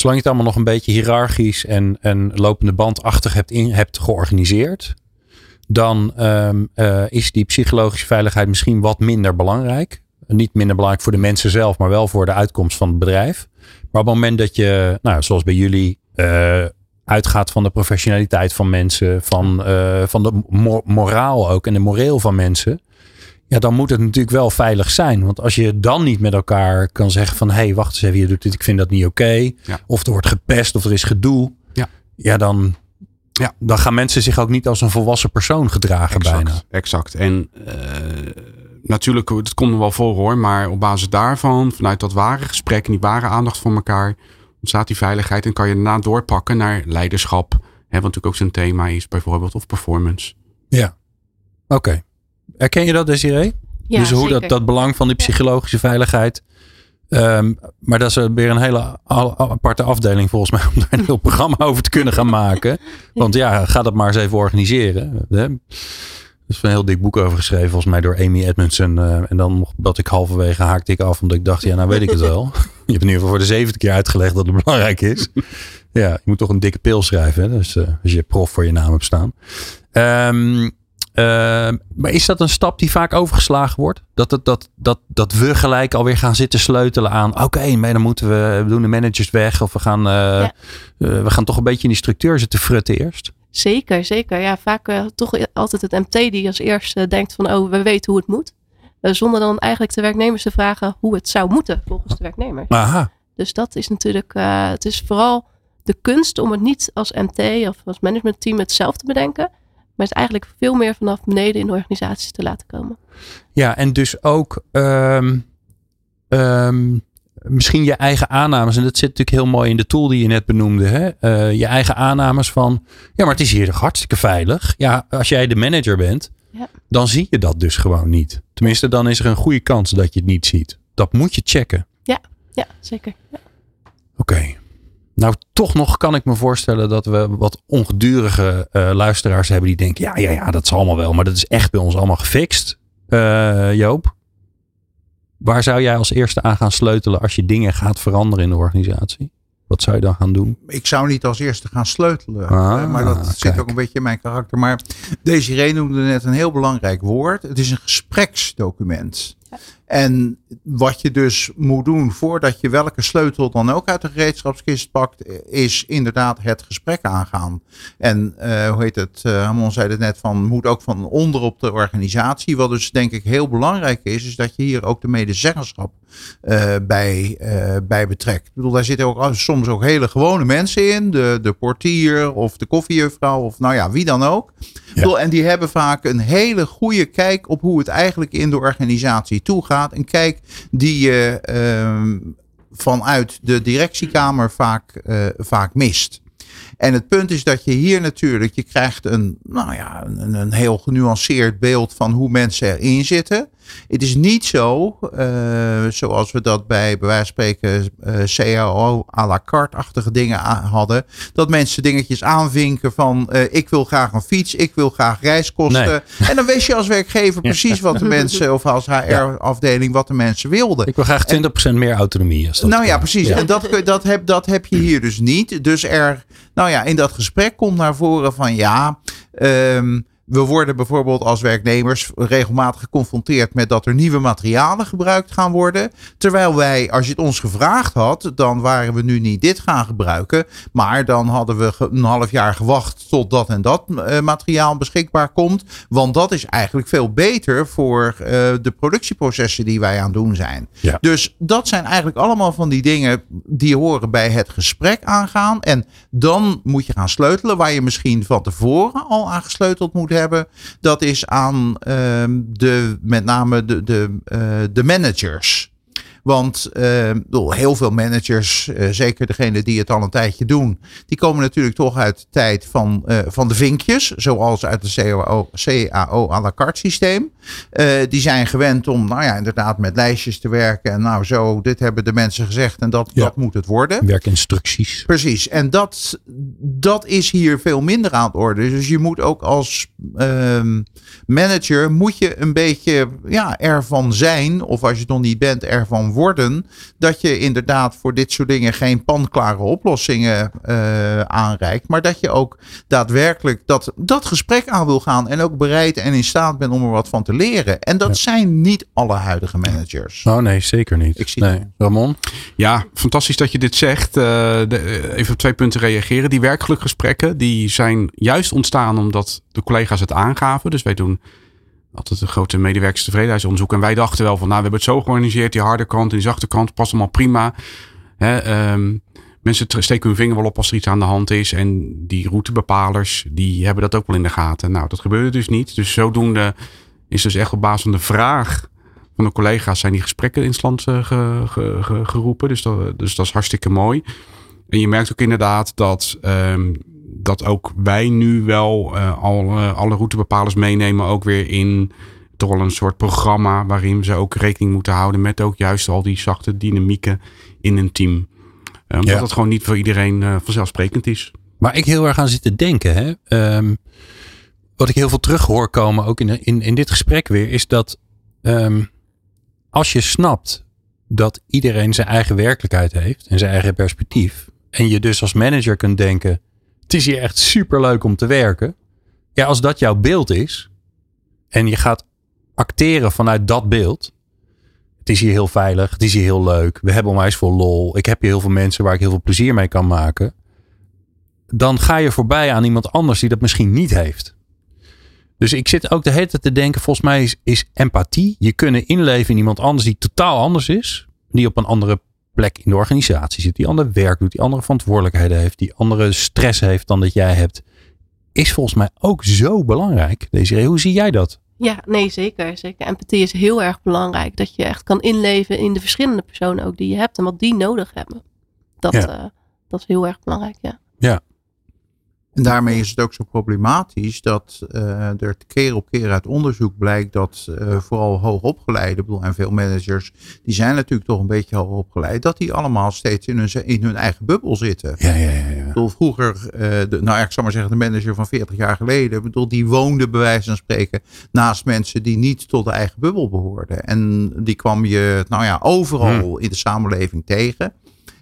zolang je het allemaal nog een beetje hiërarchisch en, en lopende bandachtig hebt, hebt georganiseerd, dan um, uh, is die psychologische veiligheid misschien wat minder belangrijk. Niet minder belangrijk voor de mensen zelf, maar wel voor de uitkomst van het bedrijf. Maar op het moment dat je, nou, zoals bij jullie, uh, uitgaat van de professionaliteit van mensen, van, uh, van de mor moraal ook en de moreel van mensen. Ja, dan moet het natuurlijk wel veilig zijn. Want als je dan niet met elkaar kan zeggen van... hé, hey, wacht eens even, je doet dit, ik vind dat niet oké. Okay. Ja. Of er wordt gepest of er is gedoe.
Ja,
ja dan, ja. dan gaan mensen zich ook niet als een volwassen persoon gedragen
exact,
bijna.
Exact. En uh, natuurlijk, het komt er wel voor hoor. Maar op basis daarvan, vanuit dat ware gesprek... en die ware aandacht voor elkaar... ontstaat die veiligheid. En kan je daarna doorpakken naar leiderschap. Hè, wat natuurlijk ook zijn thema is bijvoorbeeld. Of performance.
Ja, oké. Okay. Herken je dat, Desiree?
Ja,
dus hoe
zeker.
dat, dat belang van die psychologische veiligheid. Um, maar dat is weer een hele aparte afdeling volgens mij. Om daar een heel programma over te kunnen gaan maken. Want ja, ga dat maar eens even organiseren. Er is een heel dik boek over geschreven, volgens mij door Amy Edmondson. Uh, en dan dat ik halverwege haakte ik af, omdat ik dacht, ja, nou weet ik het wel. Je hebt in ieder geval voor de zevende keer uitgelegd dat het belangrijk is. Ja, je moet toch een dikke pil schrijven. Hè? Dus uh, als je prof voor je naam hebt staan. Um, Uh, maar is dat een stap die vaak overgeslagen wordt? Dat, dat, dat, dat, dat we gelijk alweer gaan zitten sleutelen aan. Oké, okay, maar dan moeten we, we doen de managers weg. Of we gaan, uh, ja. uh, we gaan toch een beetje in die structuur zitten frutten eerst.
Zeker, zeker. Ja, vaak toch altijd het MT die als eerste denkt van oh, we weten hoe het moet. zonder dan eigenlijk de werknemers te vragen hoe het zou moeten volgens de werknemers.
Aha.
Dus dat is natuurlijk, het is vooral de kunst om het niet als MT of als managementteam het zelf te bedenken. Maar het eigenlijk veel meer vanaf beneden in de organisatie te laten komen.
Ja, en dus ook um, um, misschien je eigen aannames. En dat zit natuurlijk heel mooi in de tool die je net benoemde. Hè? Uh, je eigen aannames van, ja, maar het is hier toch hartstikke veilig. Ja, als jij de manager bent,
ja.
dan zie je dat dus gewoon niet. Tenminste, dan is er een goede kans dat je het niet ziet. Dat moet je checken.
Ja, ja zeker. Ja.
Oké. Okay. Nou, toch nog kan ik me voorstellen dat we wat ongedurige uh, luisteraars hebben die denken: ja, ja, ja, dat is allemaal wel, maar dat is echt bij ons allemaal gefixt. Eh, Joop, waar zou jij als eerste aan gaan sleutelen als je dingen gaat veranderen in de organisatie? Wat zou je dan gaan doen?
Ik zou niet als eerste gaan sleutelen.
Ah,
eh, maar dat zit ook een beetje in mijn karakter. Maar Desiree noemde net een heel belangrijk woord. Het is een gespreksdocument. En wat je dus moet doen voordat je welke sleutel dan ook uit de gereedschapskist pakt, is inderdaad het gesprek aangaan. En eh, hoe heet het? Hamon zei het net van moet ook van onder op de organisatie. Wat dus denk ik heel belangrijk is, is dat je hier ook de medezeggenschap eh, bij, bij betrekt. Ik bedoel, daar zitten ook soms ook hele gewone mensen in. De, de portier of de koffiejuffrouw of nou ja, wie dan ook. Bedoel, En die hebben vaak een hele goede kijk op hoe het eigenlijk in de organisatie toegaat. Een kijk die je ehm, vanuit de directiekamer vaak, eh, vaak mist. En het punt is dat je hier natuurlijk, je krijgt een, nou ja, een, een heel genuanceerd beeld van hoe mensen erin zitten. Het is niet zo, eh, zoals we dat bij, bij wijze van spreken, eh, CAO à la carte-achtige dingen hadden. Dat mensen dingetjes aanvinken van, eh, ik wil graag een fiets, ik wil graag reiskosten. En dan wist je als werkgever precies wat de mensen, of als HR-afdeling, wat de mensen wilden.
Ik wil graag 20% meer autonomie. Als dat
Nou ja, precies. En dat, dat, heb, dat heb je hier dus niet. Dus er, nou ja, in dat gesprek komt naar voren van ja, ehm, we worden bijvoorbeeld als werknemers regelmatig geconfronteerd met dat er nieuwe materialen gebruikt gaan worden. Terwijl wij, als je het ons gevraagd had, dan waren we nu niet dit gaan gebruiken. Maar dan hadden we een half jaar gewacht tot dat en dat eh, materiaal beschikbaar komt. Want dat is eigenlijk veel beter voor eh, de productieprocessen die wij aan het doen zijn.
Ja.
Dus dat zijn eigenlijk allemaal van die dingen die horen bij het gesprek aangaan. En dan moet je gaan sleutelen, waar je misschien van tevoren al aan gesleuteld moet hebben. Dat is aan ehm, de, met name de, de, eh, de managers. Want eh, heel veel managers, eh, zeker degene die het al een tijdje doen, die komen natuurlijk toch uit de tijd van, eh, van de vinkjes, zoals uit het CAO, CAO à la carte systeem. Die zijn gewend om, nou ja, inderdaad met lijstjes te werken. En nou zo, dit hebben de mensen gezegd en dat,
Ja.
dat moet het worden.
Werkinstructies.
Precies. En dat, dat is hier veel minder aan de orde. Dus je moet ook als ehm, manager moet je een beetje ja, ervan zijn, of als je het nog niet bent, ervan worden, dat je inderdaad voor dit soort dingen geen panklare oplossingen eh, aanreikt, maar dat je ook daadwerkelijk dat, dat gesprek aan wil gaan en ook bereid en in staat bent om er wat van te leren. En dat
Ja.
zijn niet alle huidige managers.
Oh nee, zeker niet.
Ik zie
nee. Ramon?
Ja, fantastisch dat je dit zegt. Eh, de- even op twee punten reageren. Die werkgelukgesprekken die zijn juist ontstaan omdat de collega's het aangaven. Dus wij doen altijd een grote medewerkerstevredenheidsonderzoek. En wij dachten wel van, nou, we hebben het zo georganiseerd. Die harde kant en die zachte kant past allemaal prima. Ehm, mensen steken hun vinger wel op als er iets aan de hand is. En die routebepalers, die hebben dat ook wel in de gaten. Nou, dat gebeurde dus niet. Dus zodoende is dus echt op basis van de vraag van de collega's zijn die gesprekken in eh, ge- ge- ge- geroepen. Dus dat, dus dat is hartstikke mooi. En je merkt ook inderdaad dat, ehm, dat ook wij nu wel eh, al, eh, alle routebepalers meenemen. Ook weer in toch wel een soort programma waarin ze ook rekening moeten houden met ook juist al die zachte dynamieken in een team. Eh, omdat
Ja.
het gewoon niet voor iedereen vanzelfsprekend is.
Waar ik heel erg aan zit te denken, hè, ehm, wat ik heel veel terug hoor komen, ook in, in, in dit gesprek weer, is dat ehm, als je snapt dat iedereen zijn eigen werkelijkheid heeft en zijn eigen perspectief, en je dus als manager kunt denken, het is hier echt super leuk om te werken. Ja, als dat jouw beeld is en je gaat acteren vanuit dat beeld, het is hier heel veilig, het is hier heel leuk, we hebben onwijs veel lol, ik heb hier heel veel mensen waar ik heel veel plezier mee kan maken dan ga je voorbij aan iemand anders die dat misschien niet heeft. Dus ik zit ook de hele tijd te denken, volgens mij is, is empathie. Je kunnen inleven in iemand anders die totaal anders is. Die op een andere plek in de organisatie zit. Die ander werk doet, die andere verantwoordelijkheden heeft. Die andere stress heeft dan dat jij hebt. Is volgens mij ook zo belangrijk. Desiree, hoe zie jij dat?
Ja, nee, zeker. zeker. Empathie is heel erg belangrijk. Dat je echt kan inleven in de verschillende personen ook die je hebt en wat die nodig hebben. Dat,
Ja.
eh, dat is heel erg belangrijk, ja.
En daarmee is het ook zo problematisch dat eh, er keer op keer uit onderzoek blijkt dat eh, vooral hoogopgeleide, ik bedoel, en veel managers, die zijn natuurlijk toch een beetje hoogopgeleid, dat die allemaal steeds in hun, in hun eigen bubbel zitten.
Ja, ja, ja. ja.
bedoel, vroeger, uh, de, nou ik zal maar zeggen, de manager van 40 jaar geleden, bedoel, die woonde bij wijze van spreken naast mensen die niet tot de eigen bubbel behoorden. En die kwam je, nou ja, overal hmm. in de samenleving tegen.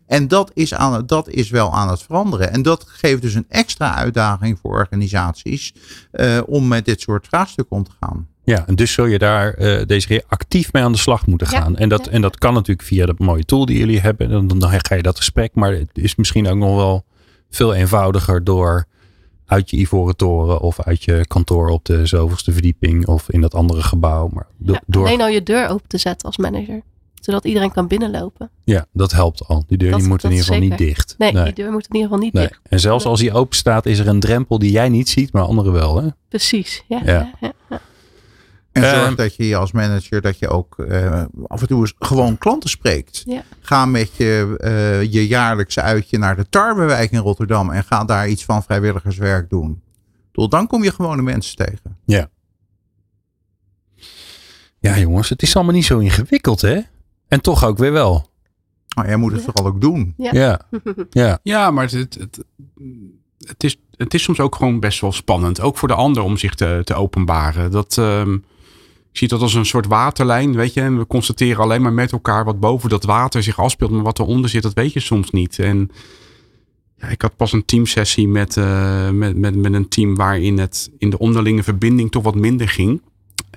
En dat is, aan, dat is wel aan het veranderen. En dat geeft dus een extra uitdaging voor organisaties uh, om met dit soort vraagstukken om te gaan.
Ja, en dus zul je daar uh, deze keer actief mee aan de slag moeten gaan. en, dat, en dat kan natuurlijk via dat mooie tool die jullie hebben. Dan, dan ga je dat gesprek. Maar het is misschien ook nog wel veel eenvoudiger door uit je ivoren toren of uit je kantoor op de zoveelste verdieping of in dat andere gebouw. Maar
ja, door... Alleen al je deur open te zetten als manager zodat iedereen kan binnenlopen.
Ja, dat helpt al. Die deur die moet in ieder geval niet dicht.
Nee, die deur moet in ieder geval niet nee. dicht.
En zelfs als die open staat, is er een drempel die jij niet ziet, maar anderen wel. Hè?
Precies, ja. ja. ja,
En zorg uh, dat je als manager dat je ook uh, af en toe eens gewoon klanten spreekt. Ja. Ga met je, uh, je jaarlijkse uitje naar de Tarwewijk in Rotterdam en ga daar iets van vrijwilligerswerk doen. Dan kom je gewone mensen tegen.
Ja. Ja, jongens, het is allemaal niet zo ingewikkeld, hè? En toch ook weer wel.
Maar jij moet het vooral ook doen.
Ja, ja.
ja. ja maar het, het, het, is, het is soms ook gewoon best wel spannend. Ook voor de ander om zich te, te openbaren. Dat, um, ik zie dat als een soort waterlijn, weet je. En we constateren alleen maar met elkaar wat boven dat water zich afspeelt. Maar wat eronder zit, dat weet je soms niet. En ja, ik had pas een teamsessie met, uh, met, met, met een team waarin het in de onderlinge verbinding toch wat minder ging.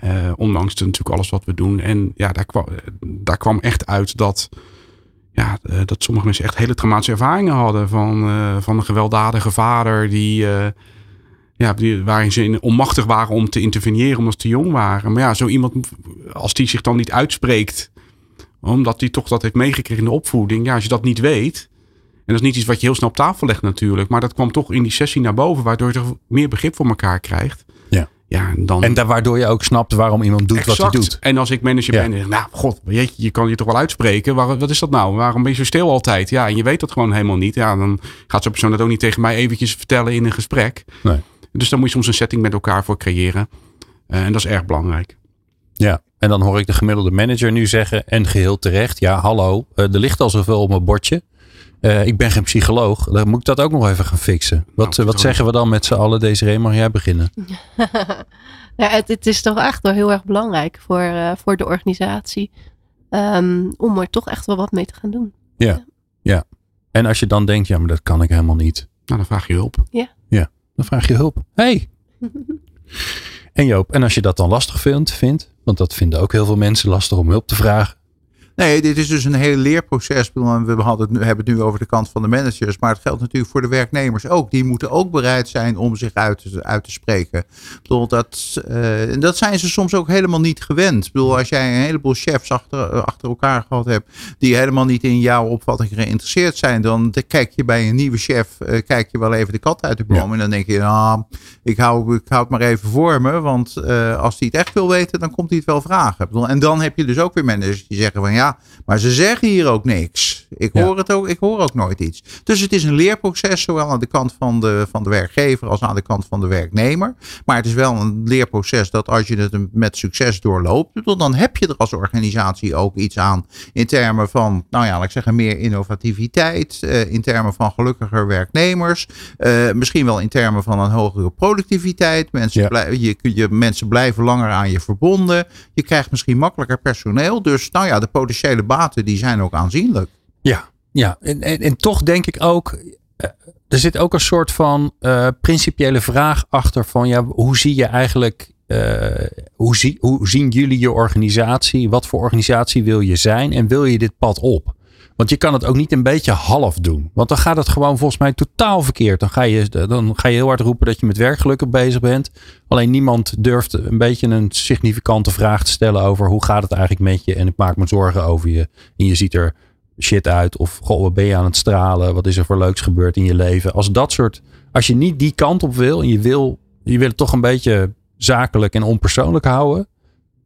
Uh, ondanks natuurlijk alles wat we doen. En ja, daar kwam, daar kwam echt uit dat, ja, uh, dat sommige mensen echt hele traumatische ervaringen hadden. Van, uh, van een gewelddadige vader die, ja, die, waarin ze onmachtig waren om te interveneren omdat ze te jong waren. Maar ja, zo iemand, als die zich dan niet uitspreekt, omdat hij toch dat heeft meegekregen in de opvoeding. Ja, als je dat niet weet. En dat is niet iets wat je heel snel op tafel legt natuurlijk. Maar dat kwam toch in die sessie naar boven, waardoor je toch meer begrip voor elkaar krijgt. Ja, en, dan...
en daar waardoor je ook snapt waarom iemand doet wat hij doet.
En als ik manager ben, denk ik, nou god, je, je kan je toch wel uitspreken. Waar, wat is dat nou? Waarom ben je zo stil altijd? Ja, en je weet dat gewoon helemaal niet. Ja, dan gaat zo'n persoon dat ook niet tegen mij eventjes vertellen in een gesprek. Nee. Dus dan moet je soms een setting met elkaar voor creëren. Uh, en dat is erg belangrijk.
Ja, en dan hoor ik de gemiddelde manager nu zeggen, en geheel terecht, ja hallo, uh, er ligt al zoveel op mijn bordje. Uh, ik ben geen psycholoog. Dan moet ik dat ook nog even gaan fixen. Wat, nou, wat zeggen we dan met z'n allen, Deze Mag jij beginnen?
ja, het, het, is toch echt wel heel erg belangrijk voor, uh, voor de organisatie. Um, om er toch echt wel wat mee te gaan doen.
Ja, ja, ja. En als je dan denkt, ja, maar dat kan ik helemaal niet.
Nou, dan vraag je hulp.
Ja.
Ja, dan vraag je hulp. Hey. en Joop, en als je dat dan lastig vindt, vindt, want dat vinden ook heel veel mensen lastig om hulp te vragen.
Nee, dit is dus een heel leerproces. We hadden het nu, hebben het nu over de kant van de managers. Maar het geldt natuurlijk voor de werknemers ook. Die moeten ook bereid zijn om zich uit te, uit te spreken. Dat, uh, dat zijn ze soms ook helemaal niet gewend. Ik bedoel, als jij een heleboel chefs achter, achter elkaar gehad hebt. die helemaal niet in jouw opvatting geïnteresseerd zijn. dan kijk je bij een nieuwe chef. Uh, kijk je wel even de kat uit de boom. En dan denk je, nou, ik hou, ik hou het maar even voor me. Want uh, als hij het echt wil weten, dan komt hij het wel vragen. Bedoel, en dan heb je dus ook weer managers die zeggen van ja maar ze zeggen hier ook niks. Ik hoor het ook, ik hoor ook nooit iets. Dus het is een leerproces, zowel aan de kant van de, van de werkgever als aan de kant van de werknemer. Maar het is wel een leerproces dat als je het met succes doorloopt, dan heb je er als organisatie ook iets aan in termen van, nou ja, laat ik zeggen, meer innovativiteit, eh, in termen van gelukkiger werknemers, eh, misschien wel in termen van een hogere productiviteit. Mensen, blijven, je, je, mensen blijven langer aan je verbonden. Je krijgt misschien makkelijker personeel. Dus nou ja, de potentiële baten die zijn ook aanzienlijk.
Ja, ja. En, en, toch denk ik ook, eh, er zit ook een soort van uh, principiële vraag achter van ja, hoe zie je eigenlijk, uh, hoe, zie, hoe zien jullie je organisatie? Wat voor organisatie wil je zijn en wil je dit pad op? Want je kan het ook niet een beetje half doen. Want dan gaat het gewoon volgens mij totaal verkeerd. Dan ga je, dan ga je heel hard roepen dat je met werkgelukken bezig bent. Alleen niemand durft een beetje een significante vraag te stellen over hoe gaat het eigenlijk met je. En ik maak me zorgen over je. En je ziet er shit uit. Of goh, wat ben je aan het stralen? Wat is er voor leuks gebeurd in je leven? Als dat soort. Als je niet die kant op wil en je wil, je wil het toch een beetje zakelijk en onpersoonlijk houden.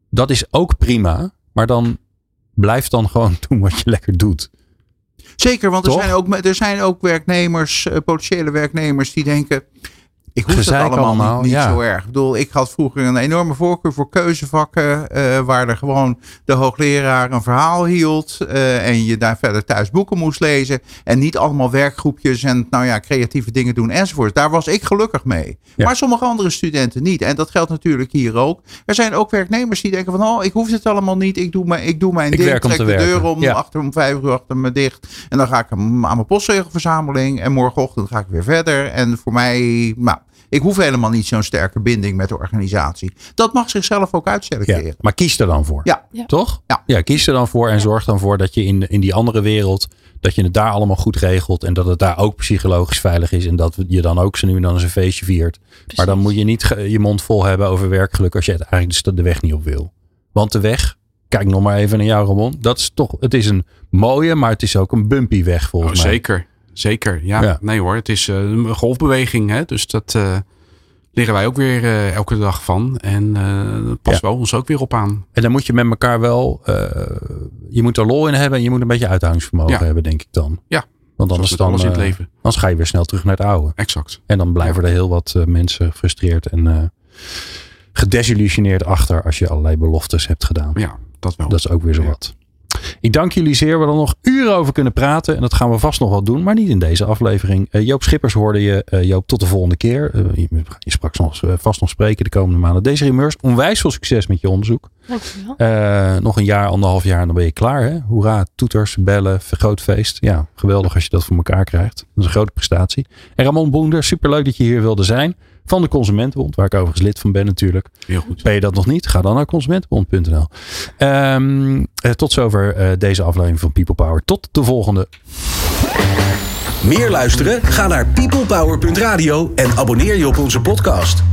Dat is ook prima. Maar dan blijf dan gewoon doen wat je lekker doet.
Zeker, want er zijn, ook, er zijn ook werknemers, uh, potentiële werknemers, die denken. Ik hoef het allemaal,
allemaal,
niet, niet
ja.
zo erg. Ik bedoel, ik had vroeger een enorme voorkeur voor keuzevakken. eh, waar er gewoon de hoogleraar een verhaal hield. eh, en je daar verder thuis boeken moest lezen. En niet allemaal werkgroepjes en nou ja, creatieve dingen doen enzovoort. Daar was ik gelukkig mee.
Ja.
Maar sommige andere studenten niet. En dat geldt natuurlijk hier ook. Er zijn ook werknemers die denken van... oh, ik hoef het allemaal niet. Ik doe, mijn, ik doe mijn
Ik
ding. trek de
werken.
deur om,
Ja.
achter om vijf uur achter me dicht. En dan ga ik aan mijn postzegelverzameling. En morgenochtend ga ik weer verder. En voor mij... Nou, ik hoef helemaal niet zo'n sterke binding met de organisatie. Dat mag zichzelf ook
Ja.
uitselecteren.
Maar kies er dan voor.
Ja.
Ja.
Toch?
Ja.
kies er dan voor en zorg dan voor dat je in, in die andere wereld, dat je het daar allemaal goed regelt. En dat het daar ook psychologisch veilig is. En dat je dan ook zo nu en dan eens een feestje viert. Maar dan moet je niet je mond vol hebben over werkgeluk als je het eigenlijk de- de weg niet op wil. Want de weg, kijk nog maar even naar jou Ramon. Dat is toch, het is een mooie, maar het is ook een bumpy weg volgens
Oh,
mij.
zeker, zeker. Ja,
Ja.
nee hoor. Het is eh, een golfbeweging. Hè? Dus dat eh leren wij ook weer eh, elke dag van. En eh dat past
Ja.
wel ons ook weer op aan.
En dan moet je met elkaar wel, je moet er lol in hebben en je moet een beetje uithoudingsvermogen
Ja.
hebben, denk ik dan.
Ja,
Want anders dan,
in het leven.
anders ga je weer snel terug naar het oude.
Exact.
En dan blijven er heel wat mensen gefrustreerd en gedesillusioneerd achter als je allerlei beloftes hebt gedaan.
Ja, dat wel.
Dat is ook weer zo wat. Ik dank jullie zeer. We hadden nog uren over kunnen praten. En dat gaan we vast nog wel doen. Maar niet in deze aflevering. Eh, Joop Schippers hoorde je. Eh, Joop, tot de volgende keer. Eh, je, je sprak vast nog spreken de komende maanden. Deze Meurs, onwijs veel succes met je onderzoek.
Dankjewel.
Nog een jaar, anderhalf jaar en dan ben je klaar. Hè? Hoera, toeters, bellen, groot feest. Ja, geweldig als je dat voor elkaar krijgt. Dat is een grote prestatie. En Ramon Boender, superleuk dat je hier wilde zijn. Van de Consumentenbond, waar ik overigens lid van ben natuurlijk.
Heel goed.
Ben je dat nog niet? Ga dan naar consumentenbond.nl. Ehm, eh, tot zover eh, deze aflevering van People Power. Tot de volgende.
Meer luisteren? Ga naar peoplepower.radio en abonneer je op onze podcast.